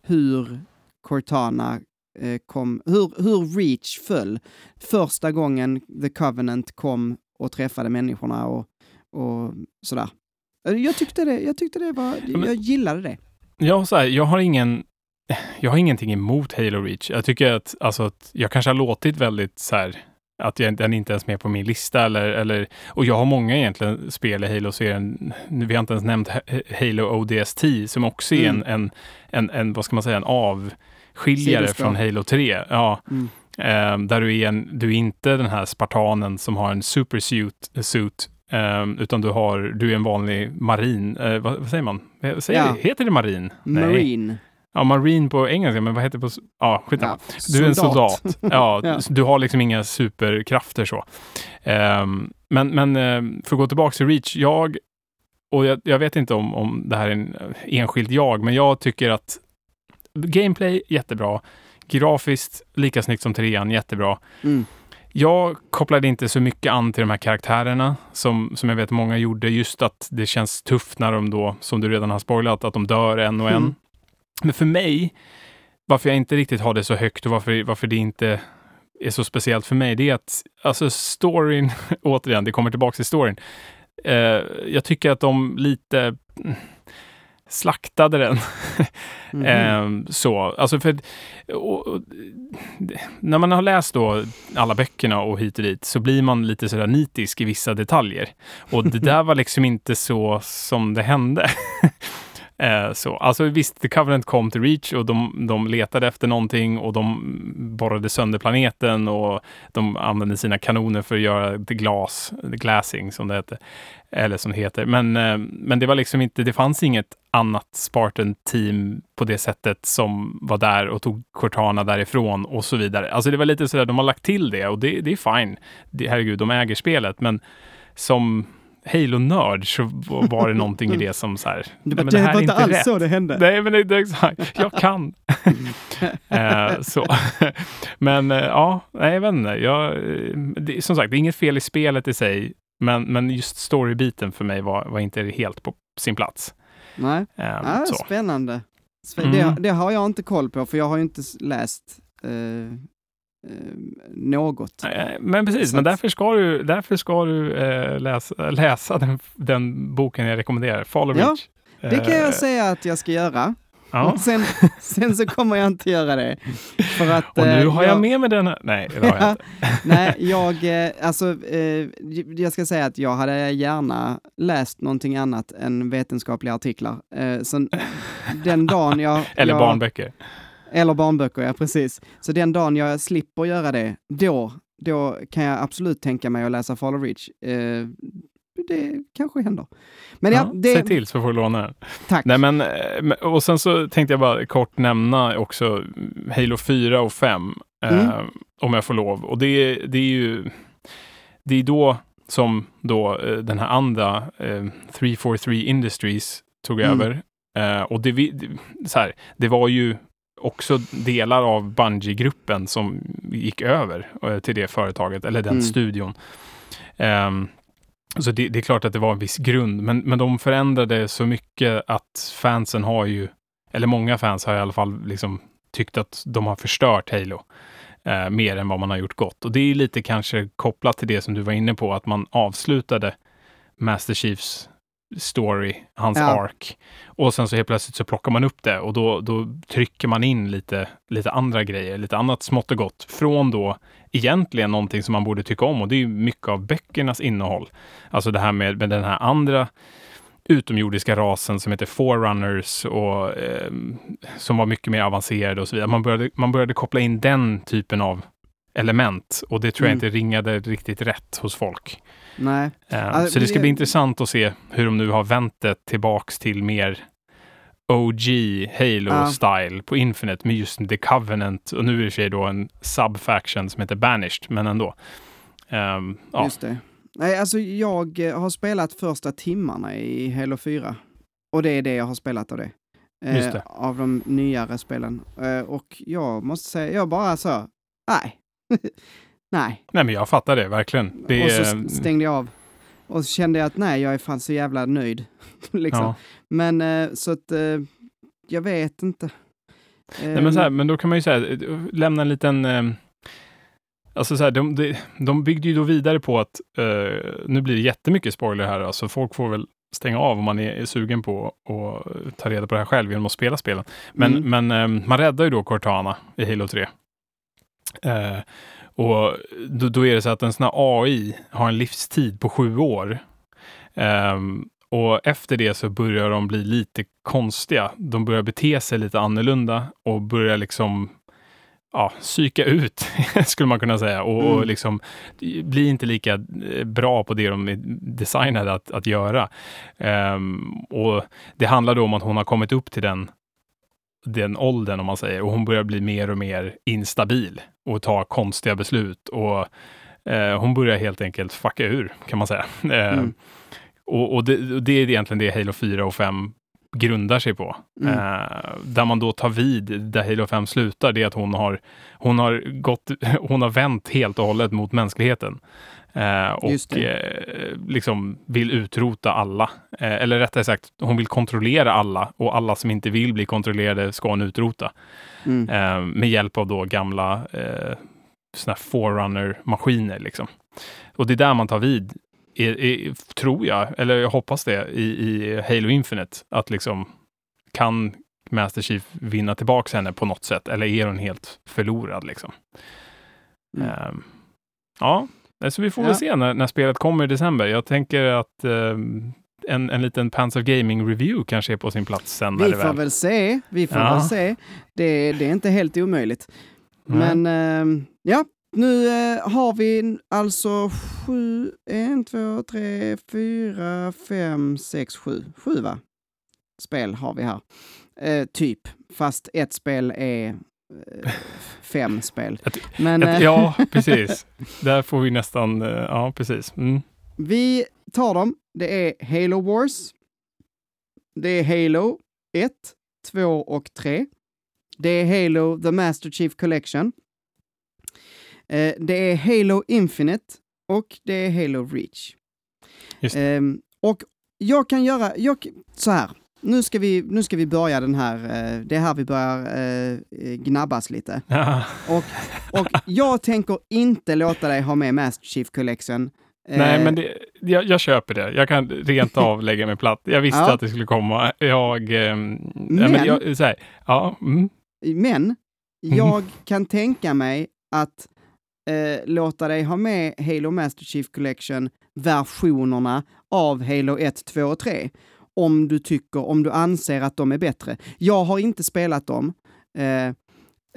hur Cortana eh, kom, hur, hur Reach föll. Första gången The Covenant kom och träffade människorna och, och sådär. Eh, Jag tyckte det, jag tyckte det var, jag gillade det. Ja, så här, jag har ingen... Jag har ingenting emot Halo Reach. Jag tycker att, alltså, att jag kanske har låtit väldigt så här att jag, den inte ens är med på min lista. Eller, eller, och jag har många egentligen spel i Halo-serien. Vi har inte ens nämnt Halo ODST som också är mm. en, en, en, en, vad ska man säga, en avskiljare från Halo 3. Ja. Mm. Um, där du är, en, du är inte den här spartanen som har en supersuit suit, um, utan du, har, du är en vanlig marin. Uh, vad, vad, säger man? Säger, ja. Heter det marin? Marine. Nej. Ja, marine på engelska, men vad heter det på... Ja, skitsamma. Ja, du är en soldat. [LAUGHS] Ja, ja, Du har liksom inga superkrafter så. Um, men men uh, för att gå tillbaka till Reach, jag... Och jag, jag, vet inte om, om det här är en enskild jag, men jag tycker att gameplay jättebra. Grafiskt lika snyggt som trean, jättebra. Mm. Jag kopplade inte så mycket an till de här karaktärerna som, som jag vet många gjorde. Just att det känns tufft när de då, som du redan har spoilat, att de dör en och en. Mm. Men för mig, varför jag inte riktigt har det så högt och varför, varför det inte är så speciellt för mig, det är att alltså storyn, [LAUGHS] återigen, det kommer tillbaka till storyn. Eh, jag tycker att de lite slaktade den. [LAUGHS] Mm. eh, så, alltså för och, och, när man har läst då alla böckerna och hit och dit så blir man lite sådär nitisk i vissa detaljer. Och det där [LAUGHS] var liksom inte så som det hände. Eh, så. Alltså visst, The Covenant kom till Reach och de, de letade efter någonting och de borrade sönder planeten och de använde sina kanoner för att göra the glass, the glassing som det heter. Eller som det heter. Men, eh, men det var liksom inte, det fanns inget annat Spartan-team på det sättet som var där och tog Cortana därifrån och så vidare. Alltså det var lite sådär, de har lagt till det och det, det är fine. Det, herregud, de äger spelet, men som Halo-nörd så var det någonting i det som så här, det, men det, här var inte alls rätt. så det hände. Nej, men det, det, exakt. Jag kan. uh, [LAUGHS] så. [LAUGHS] men uh, ja, nej, jag vet inte. Jag, det, som sagt, det är inget fel i spelet i sig, men, men just storybiten för mig var, var inte helt på sin plats. Nej, um, ah, spännande. Mm. Det, det, har jag inte koll på, för jag har ju inte läst uh, något. Men precis, men därför ska du, därför ska du eh, läsa, [LAUGHS] läsa den, den, boken jag rekommenderar, Follow ja, Det kan jag säga att jag ska göra. Ja. [LAUGHS] Sen, sen så kommer jag inte göra det. För att, och nu har jag, jag med mig den här. Nej, det har jag inte. [LAUGHS] Nej, jag, alltså, jag ska säga att jag hade gärna läst någonting annat än vetenskapliga artiklar. Så den dagen jag... Eller jag, barnböcker. Eller barnböcker, ja precis. Så den dagen jag slipper göra det, då, då kan jag absolut tänka mig att läsa Fall of Reach. Eh, det kanske händer. Men ja, ja det... Säg till så får du låna den. Tack. Nej, men, eh, och sen så tänkte jag bara kort nämna också Halo 4 och 5, mm. eh, om jag får lov. Och det, det är ju det är då som då eh, den här andra eh, 343 Industries tog mm. över. Eh, och det, det, så här, det var ju också delar av Bungie-gruppen som gick över eh, till det företaget, eller den mm. studion. Um, så det, det, är klart att det var en viss grund, men, men de förändrade så mycket att fansen har ju, eller många fans har i alla fall liksom tyckt att de har förstört Halo. Eh, mer än vad man har gjort gott. Och det är lite kanske kopplat till det som du var inne på, att man avslutade Master Chiefs story, hans ja. ark. Och sen så helt plötsligt så plockar man upp det och då, då trycker man in lite, lite andra grejer, lite annat smått och gott från då egentligen någonting som man borde tycka om och det är mycket av böckernas innehåll. Alltså det här med, med den här andra utomjordiska rasen som heter Forerunners och eh, som var mycket mer avancerade och så vidare. Man började, man började koppla in den typen av element och det tror jag mm. inte ringade riktigt rätt hos folk. Nej. Uh, så det ska bli intressant att se hur de nu har vänt det tillbaks till mer OG Halo-style uh. på Infinite med just The Covenant och nu är det sig då en subfaction som heter Banished, men ändå. Um, ja. Just det. Nej, alltså jag eh, har spelat första timmarna i Halo 4 och det är det jag har spelat av det. Eh, av de nyare spelen. Eh, och jag måste säga, jag bara så, nej, [LAUGHS] nej. Nej, men jag fattar det verkligen. Det och så stängde jag av. Och så kände jag att nej, jag är fan så jävla nöjd. [LAUGHS] liksom. Ja. Men eh, så att, eh, jag vet inte. Nej, men, så här, men då kan man ju säga, lämna en liten... Eh, alltså så här, de, de, de byggde ju då vidare på att, nu blir det jättemycket spoiler här, alltså folk får väl stänga av om man är, är sugen på att ta reda på det här själv genom att spela spelen. Men, mm. men man räddar ju då Cortana i Halo 3. Uh, Och då, då, är det så att en sån här AI har en livstid på sju år. Um, och efter det så börjar de bli lite konstiga. De börjar bete sig lite annorlunda och börjar liksom ja, psyka ut, [LAUGHS] skulle man kunna säga. Och, mm. och liksom bli inte lika eh, bra på det de är designade att, att göra. Um, och det handlar då om att hon har kommit upp till den, den åldern, om man säger, och hon börjar bli mer och mer instabil och ta konstiga beslut. Och uh, hon börjar helt enkelt fucka ur, kan man säga. Uh, mm. Och, och, det, och, det, är egentligen det Halo 4 och 5 grundar sig på. Mm. Eh, där man då tar vid där Halo 5 slutar, det är att hon har, hon har, gått, [LAUGHS] hon har vänt helt och hållet mot mänskligheten. Eh, och eh, liksom vill utrota alla. Eh, eller rättare sagt, hon vill kontrollera alla och alla som inte vill bli kontrollerade ska hon utrota. Mm. Eh, med hjälp av då gamla eh, såna forerunner-maskiner. Liksom. Och det är där man tar vid är, är, tror jag, eller jag hoppas det, i, i Halo Infinite. Att liksom kan Master Chief vinna tillbaka henne på något sätt? Eller är hon helt förlorad liksom? Mm. Um, ja, så vi får ja. väl se när, när, spelet kommer i december. Jag tänker att um, en, en liten Pants of Gaming review kanske är på sin plats sen. Vi får väl. väl se. Vi får ja. väl se. Det, det, är inte helt omöjligt. Men uh, ja, nu eh, har vi alltså sju, en, två, tre, fyra, fem, sex, sju. Sju va? Spel har vi här. Eh, typ. Fast ett spel är eh, fem spel. Men, ett, ja, [LAUGHS] precis. Där får vi nästan, eh, ja precis. Mm. Vi tar dem. Det är Halo Wars. Det är Halo 1, 2 och 3. Det är Halo The Master Chief Collection. Eh, det är Halo Infinite och det är Halo Reach. Eh, och jag kan göra, jag, så här, nu ska vi, nu ska vi börja den här, eh, det är här vi börjar eh, gnabbas lite. Ja. Och, och jag tänker inte låta dig ha med Master Chief Collection. Nej, men det, jag, jag, köper det. Jag kan rent [LAUGHS] av lägga mig platt. Jag visste ja. att det skulle komma. Jag... Eh, men, men jag, så här, ja, mm. men jag kan tänka mig att eh, låta dig ha med Halo Master Chief Collection versionerna av Halo 1, 2 och 3. Om du tycker, om du anser att de är bättre. Jag har inte spelat dem. Eh,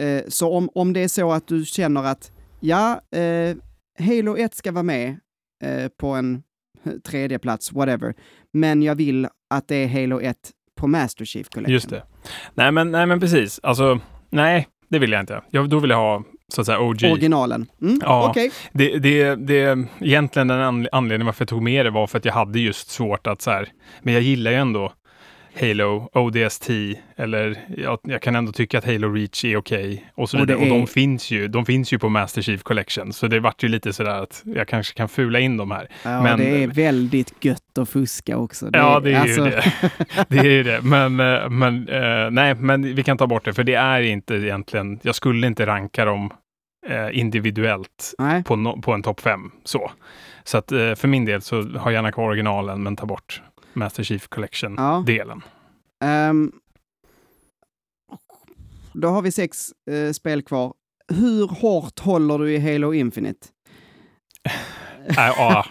eh, så om, om det är så att du känner att ja, eh, Halo 1 ska vara med eh, på en [LAUGHS] tredje plats, whatever. Men jag vill att det är Halo 1 på Master Chief Collection. Just det. Nej, men, nej, men precis. Alltså, nej, det vill jag inte. Jag, då vill jag ha så att säga OG. Originalen. Mm, ja, okay. det, det, det, egentligen den anledningen varför jag tog med det var för att jag hade just svårt att så här, men jag gillar ju ändå Halo, ODST, eller jag, jag kan ändå tycka att Halo Reach är okej. Okay, och så och, och de finns ju, de finns ju på Master Chief Collection, så det vart ju lite sådär att jag kanske kan fula in de här. Ja, men det är väldigt gött att fuska också. Det ja, det är alltså... ju det. [LAUGHS] det är ju det. Men, eh, men uh, nej, men vi kan ta bort det, för det är inte egentligen, jag skulle inte ranka dem uh, individuellt på, no, på en topp fem. Så, så att för min del så har jag gärna kvar originalen, men ta bort Master Chief Collection-delen. Ja. Um, då har vi sex uh, spel kvar. Hur hårt håller du i Halo Infinite? Äh, [LAUGHS]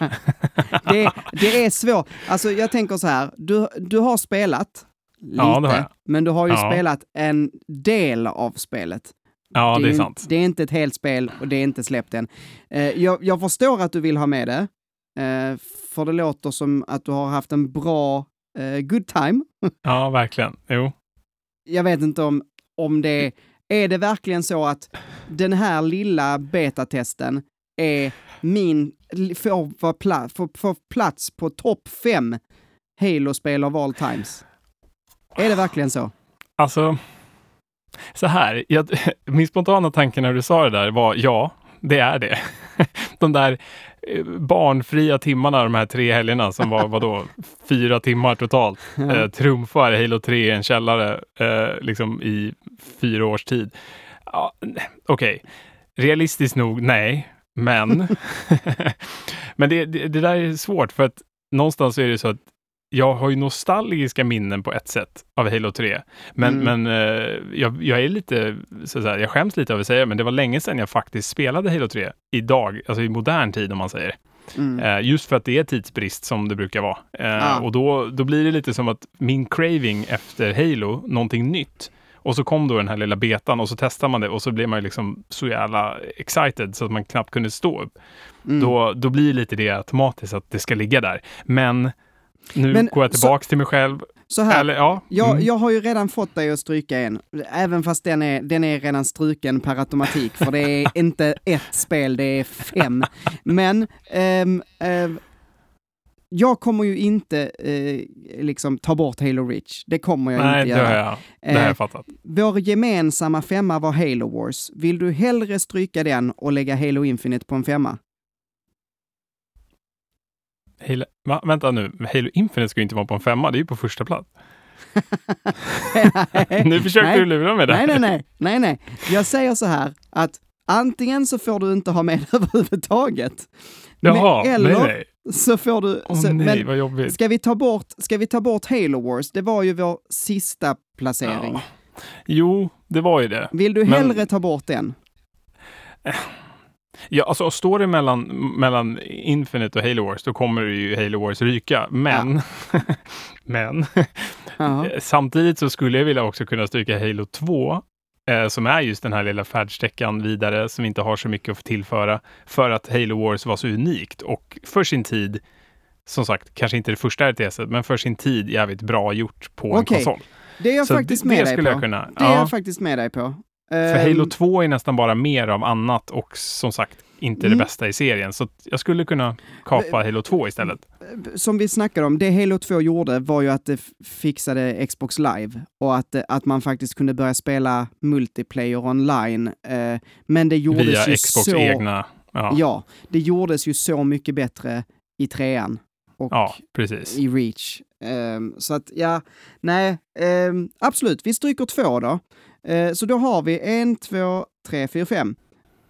det, det, är svårt. Alltså jag tänker så här, du, du har spelat lite, ja, men du har ju ja. spelat en del av spelet. Ja, det, det är sant. Det är inte ett helt spel och det är inte släppt än. Uh, jag, jag förstår att du vill ha med det, för det låter som att du har haft en bra uh, good time. [LAUGHS] ja, verkligen. Jo. Jag vet inte om, om det är det verkligen så att den här lilla betatesten är min, får, plats, får, får plats på topp fem Halo-spel av all times? Är det verkligen så? Alltså, så här, jag, [LAUGHS] min spontana tanke när du sa det där var ja, det är det. [LAUGHS] De där Eh, barnfria timmarna de här tre helgerna som var [LAUGHS] vadå, fyra timmar totalt. Eh, trumfar Halo 3 i en källare eh, liksom i fyra års tid. Ja, Okej, okay. realistiskt nog, nej. Men, [LAUGHS] men det, det, det, där är svårt för att någonstans är det så att jag har ju nostalgiska minnen på ett sätt av Halo 3. Men, Mm. men eh, jag, jag är lite, så säga, jag skäms lite över att säga men det var länge sedan jag faktiskt spelade Halo 3 idag, alltså i modern tid om man säger. Mm. Eh, just för att det är tidsbrist som det brukar vara. Ah. Och då, då blir det lite som att min craving efter Halo, någonting nytt. Och så kom då den här lilla betan och så testar man det och så blir man ju liksom så jävla excited så att man knappt kunde stå upp. Mm. Då, då blir lite det automatiskt att det ska ligga där. Men nu Men går jag så- tillbaks till mig själv. Så här, Eller ja. Jag, mm. jag har ju redan fått dig att stryka en, även fast den är, den är redan struken per automatik, för det är [LAUGHS] inte ett spel, det är fem. Men ehm, ehm, jag kommer ju inte eh, liksom ta bort Halo Reach. Det kommer jag Nej, inte det har göra. jag, det har Eh, jag fattat. Vår gemensamma femma var Halo Wars. Vill du hellre stryka den och lägga Halo Infinite på en femma? Halo, va, vänta nu, Halo Infinite ska ju inte vara på en femma, det är ju på första plats. [LAUGHS] nu försöker Nej. du lura mig där. Nej, nej, nej, nej, nej. Jag säger så här att antingen så får du inte ha med [LAUGHS] överhuvudtaget. Jaha, Men- eller nej, nej. så får du... Så, nej, men ska vi, ta bort, ska vi ta bort Halo Wars? Det var ju vår sista placering. Ja. Jo, det var ju det. Vill du Men- hellre ta bort den? Ja, alltså står det mellan, mellan Infinite och Halo Wars, då kommer ju Halo Wars ryka. Men, [LAUGHS] men Jaha. [LAUGHS] Eh, Samtidigt så skulle jag vilja också kunna stryka Halo 2, eh, som är just den här lilla färdsträckan vidare, som inte har så mycket att tillföra, för att Halo Wars var så unikt och för sin tid, som sagt, kanske inte det första RTS, men för sin tid jävligt bra gjort på en Okej, konsol. Det är jag så faktiskt det, med det dig skulle på. jag kunna. Det är ja, jag faktiskt med dig på. För Ehm, Halo 2 är nästan bara mer av annat och som sagt inte Mm. det bästa i serien. Så jag skulle kunna kapa Halo 2 istället. som vi snackade om, det Halo 2 gjorde var ju att det fixade Xbox Live och att, eh, att man faktiskt kunde börja spela multiplayer online. Eh, men det gjordes Via ju Xbox så... egna. Ja, Ja, det gjordes ju så mycket bättre i trean och ja precis. i Reach. Ehm, så att ja, nej, ehm, absolut, vi stryker två då. Eh, så då har vi en, två, tre, fyra, fem.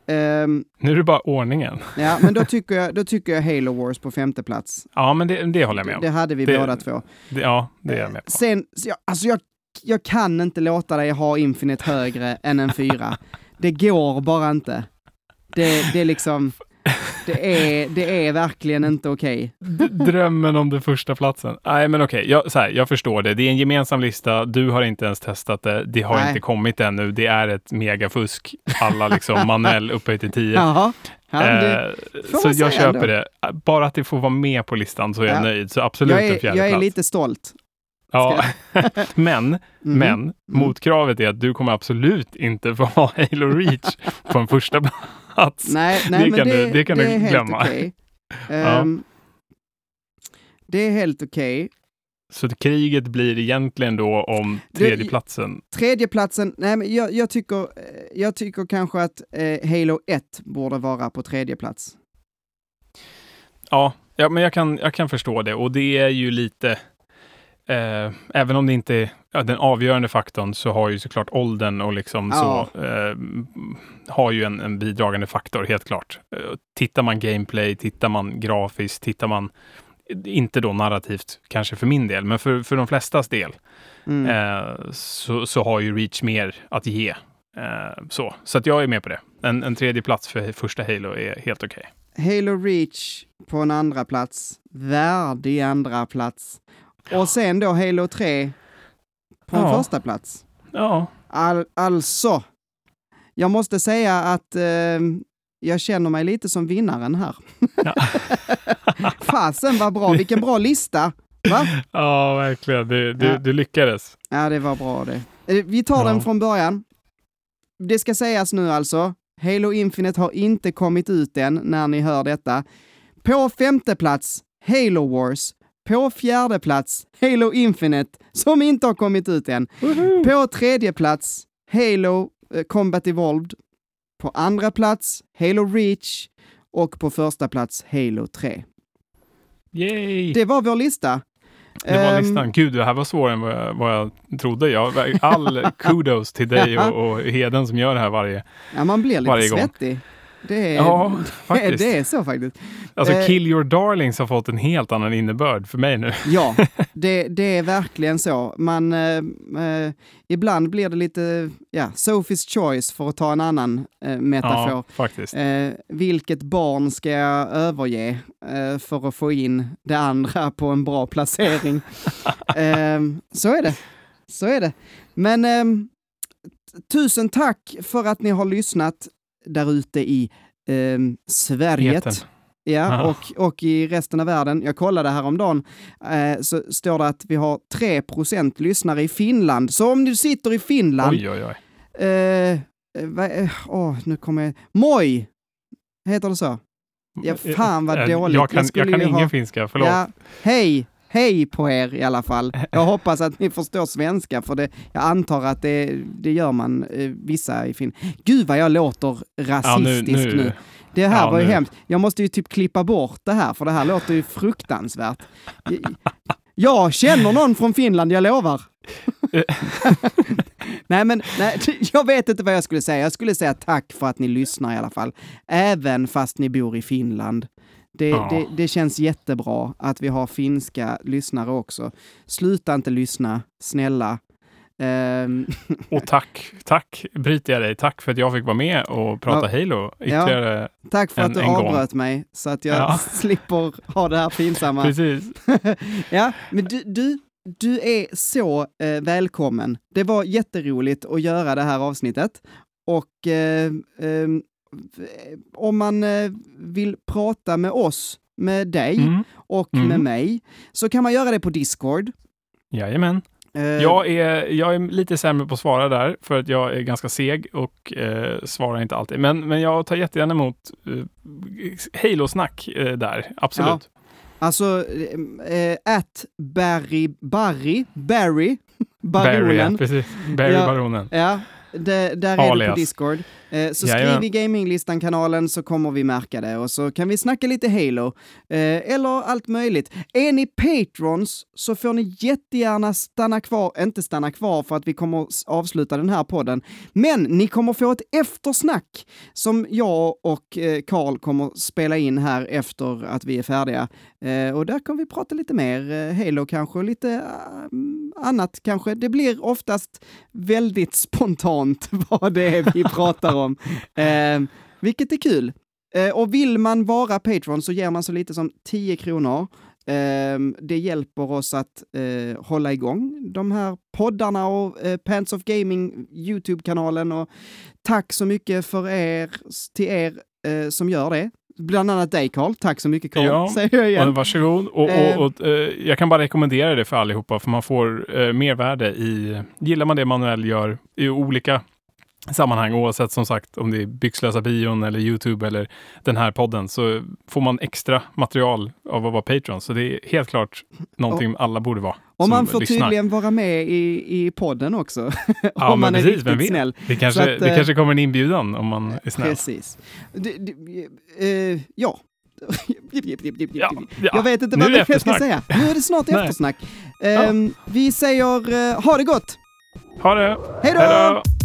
Ehm, Nu är det bara ordningen. ja, men då tycker, jag, då tycker jag Halo Wars på femte plats. Ja, men det, det håller jag med om. Det hade vi Det- båda två. Det, ja, det är jag med på. Sen, jag, alltså jag, jag kan inte låta dig ha Infinite högre än en fyra. Det går bara inte. Det, det är liksom, det är, det är verkligen inte okej. D- Drömmen om den första platsen. Nej, men okej, jag, så här, jag förstår det. Det är en gemensam lista. Du har inte ens testat det. Det har Nej. inte kommit ännu. Det är ett megafusk. Alla liksom [LAUGHS] manuell upphöjt till 10. Jaha. Ja, det, eh, får så jag köper ändå. det. Bara att det får vara med på listan så är jag Ja. nöjd. Så absolut jag, en är, fjärde jag är plats. lite stolt. ja. [LAUGHS] men, Mhm. men motkravet är att du kommer absolut inte få ha Halo Reach på en första plats. Nej, nej Det kan det, du- det kan det du glömma. okej. [LAUGHS] Ja. Ehm, Det är helt okej. Så att kriget blir egentligen då om tredjeplatsen. Tredjeplatsen, nej men jag, jag, tycker, eh, jag tycker kanske att eh, Halo 1 borde vara på tredje plats. Ja, ja men jag kan, jag kan förstå det och det är ju lite, eh, även om det inte är ja, den avgörande faktorn så har ju såklart åldern och liksom Ja. så, eh, har ju en, en bidragande faktor helt klart. Eh, tittar man gameplay, tittar man grafiskt, tittar man inte då narrativt, kanske för min del, men för, för de flestas del, Mm. eh, så, så har ju Reach mer att ge. Eh, så så att jag är med på det. En, en tredje plats för första Halo är helt okej. Halo Reach på en andra plats, värdig andra plats. Och sen då Halo 3 på en Ja. första plats. Ja, All, alltså, jag måste säga att eh, jag känner mig lite som vinnaren här. Ja. [LAUGHS] Fasen vad bra, vilken bra lista! Va? Ja, verkligen. Du, du, Ja. du lyckades. Ja, det var bra det. Eh, Vi tar Ja. den från början. Det ska sägas nu alltså, Halo Infinite har inte kommit ut än när ni hör detta. På femte plats, Halo Wars. På fjärde plats, Halo Infinite, som inte har kommit ut än. På tredje plats, Halo eh, Combat Evolved. På andra plats, Halo Reach. Och på första plats, Halo 3. Yay! Det, Det var vår lista. var Ehm, listan. Gud, det här var svårare än vad jag, vad jag trodde. Jag, all kudos till dig [LAUGHS] och, och Heden som gör det här varje... Ja, man blir lite varje gång. Det är, Ja, [LAUGHS] faktiskt. det är så faktiskt. Alltså, Eh, Kill Your Darlings har fått en helt annan innebörd för mig nu. [LAUGHS] Ja, det, det är verkligen så. Man, eh, eh, ibland blir det lite, ja, Sophie's choice för att ta en annan eh, metafor. Ja, faktiskt. Eh, vilket barn ska jag överge för att få in det andra på en bra placering? [LAUGHS] eh, så är det. Så är det. Men ehm, tusen tack för att ni har lyssnat där ute i ehm, Sverige. Ja, och, och i resten av världen. Jag kollade häromdagen, eh, så står det att vi har 3% lyssnare i Finland. Så om du sitter i Finland, Oj, oj, oj. eh, eh, eh, åh, nu kommer jag... Moj! Heter det så? Ja, fan vad Eh, dåligt. Jag kan, Jag jag kan ingen ha- finska, förlåt. Ja, hej! Hej på er i alla fall. Jag hoppas att ni förstår svenska, för det, jag antar att det, det gör man eh, vissa i Finland. Gud vad jag låter rasistisk nu. Det här Ja, var ju nu. hemskt. Jag måste ju typ klippa bort det här, för det här låter ju fruktansvärt. Jag känner någon från Finland, jag lovar. nej, men nej, jag vet inte vad jag skulle säga. Jag skulle säga tack för att ni lyssnar i alla fall. Även fast ni bor i Finland. Det, Ja. det, det känns jättebra att vi har finska lyssnare också. Sluta inte lyssna, snälla. Ehm, [LAUGHS] Och tack, tack bryter jag dig. Tack för att jag fick vara med och prata Halo ytterligare. tack för En- att du en gång. avbröt mig så att jag Ja. [LAUGHS] slipper ha det här pinsamma. Precis. [LAUGHS] ja, men du, du, du är så eh, välkommen. Det var jätteroligt att göra det här avsnittet. Och eh, eh, om man eh, vill prata med oss, med dig Mm. och Mm. med mig, så kan man göra det på Discord. Jajamän. Eh, Jag är, jag är lite sämre på att svara där, för att jag är ganska seg och eh, svarar inte alltid. Men, men jag tar jättegärna emot eh, Halo-snack eh, där, absolut. Alltså, eh, at Barry, Barry, Barry, Barry, ja, baronen. precis. Barry Ja. Baronen. Ja, det, där är det på Alias. Discord. Eh, så Jajamän. skriv i gaminglistan-kanalen så kommer vi märka det och så kan vi snacka lite Halo. Eh, eller allt möjligt. Är ni patrons så får ni jättegärna stanna kvar, inte stanna kvar för att vi kommer avsluta den här podden, men ni kommer få ett eftersnack som jag och eh, Karl kommer spela in här efter att vi är färdiga. Eh, och där kommer vi prata lite mer eh, Halo kanske och lite eh, annat kanske. Det blir oftast väldigt [LAUGHS] spontant vad det är vi pratar om, eh, vilket är kul. Eh, och vill man vara Patreon så ger man så lite som 10 kronor. Eh, det hjälper oss att eh, hålla igång de här poddarna och eh, Pants of Gaming YouTube-kanalen. Och tack så mycket för er, till er eh, som gör det. Bland annat dig Karl. Tack så mycket Karl, Ja, [LAUGHS] säger jag igen. Varsågod. Och, och, och, eh, jag kan bara rekommendera det för allihopa, för man får eh, mervärde i... Gillar man det Manuel gör i olika sammanhang, oavsett som sagt om det är Byxlösa bion eller YouTube eller den här podden, så får man extra material av att vara Patreon. Så det är helt klart någonting alla borde vara. Och man får lyssnar. tydligen vara med i, i podden också. [LAUGHS] Ja, om men man är precis, vem riktigt vet? snäll. Det kanske, att, det eh, kanske kommer en inbjudan om man är snäll. Precis. Det, det, eh, ja. [LAUGHS] Ja, ja. Jag vet inte vad är jag ska säga. Nu är det snart eftersnack. Ehm, Vi säger eh, ha det gott! Ha det! Hej då!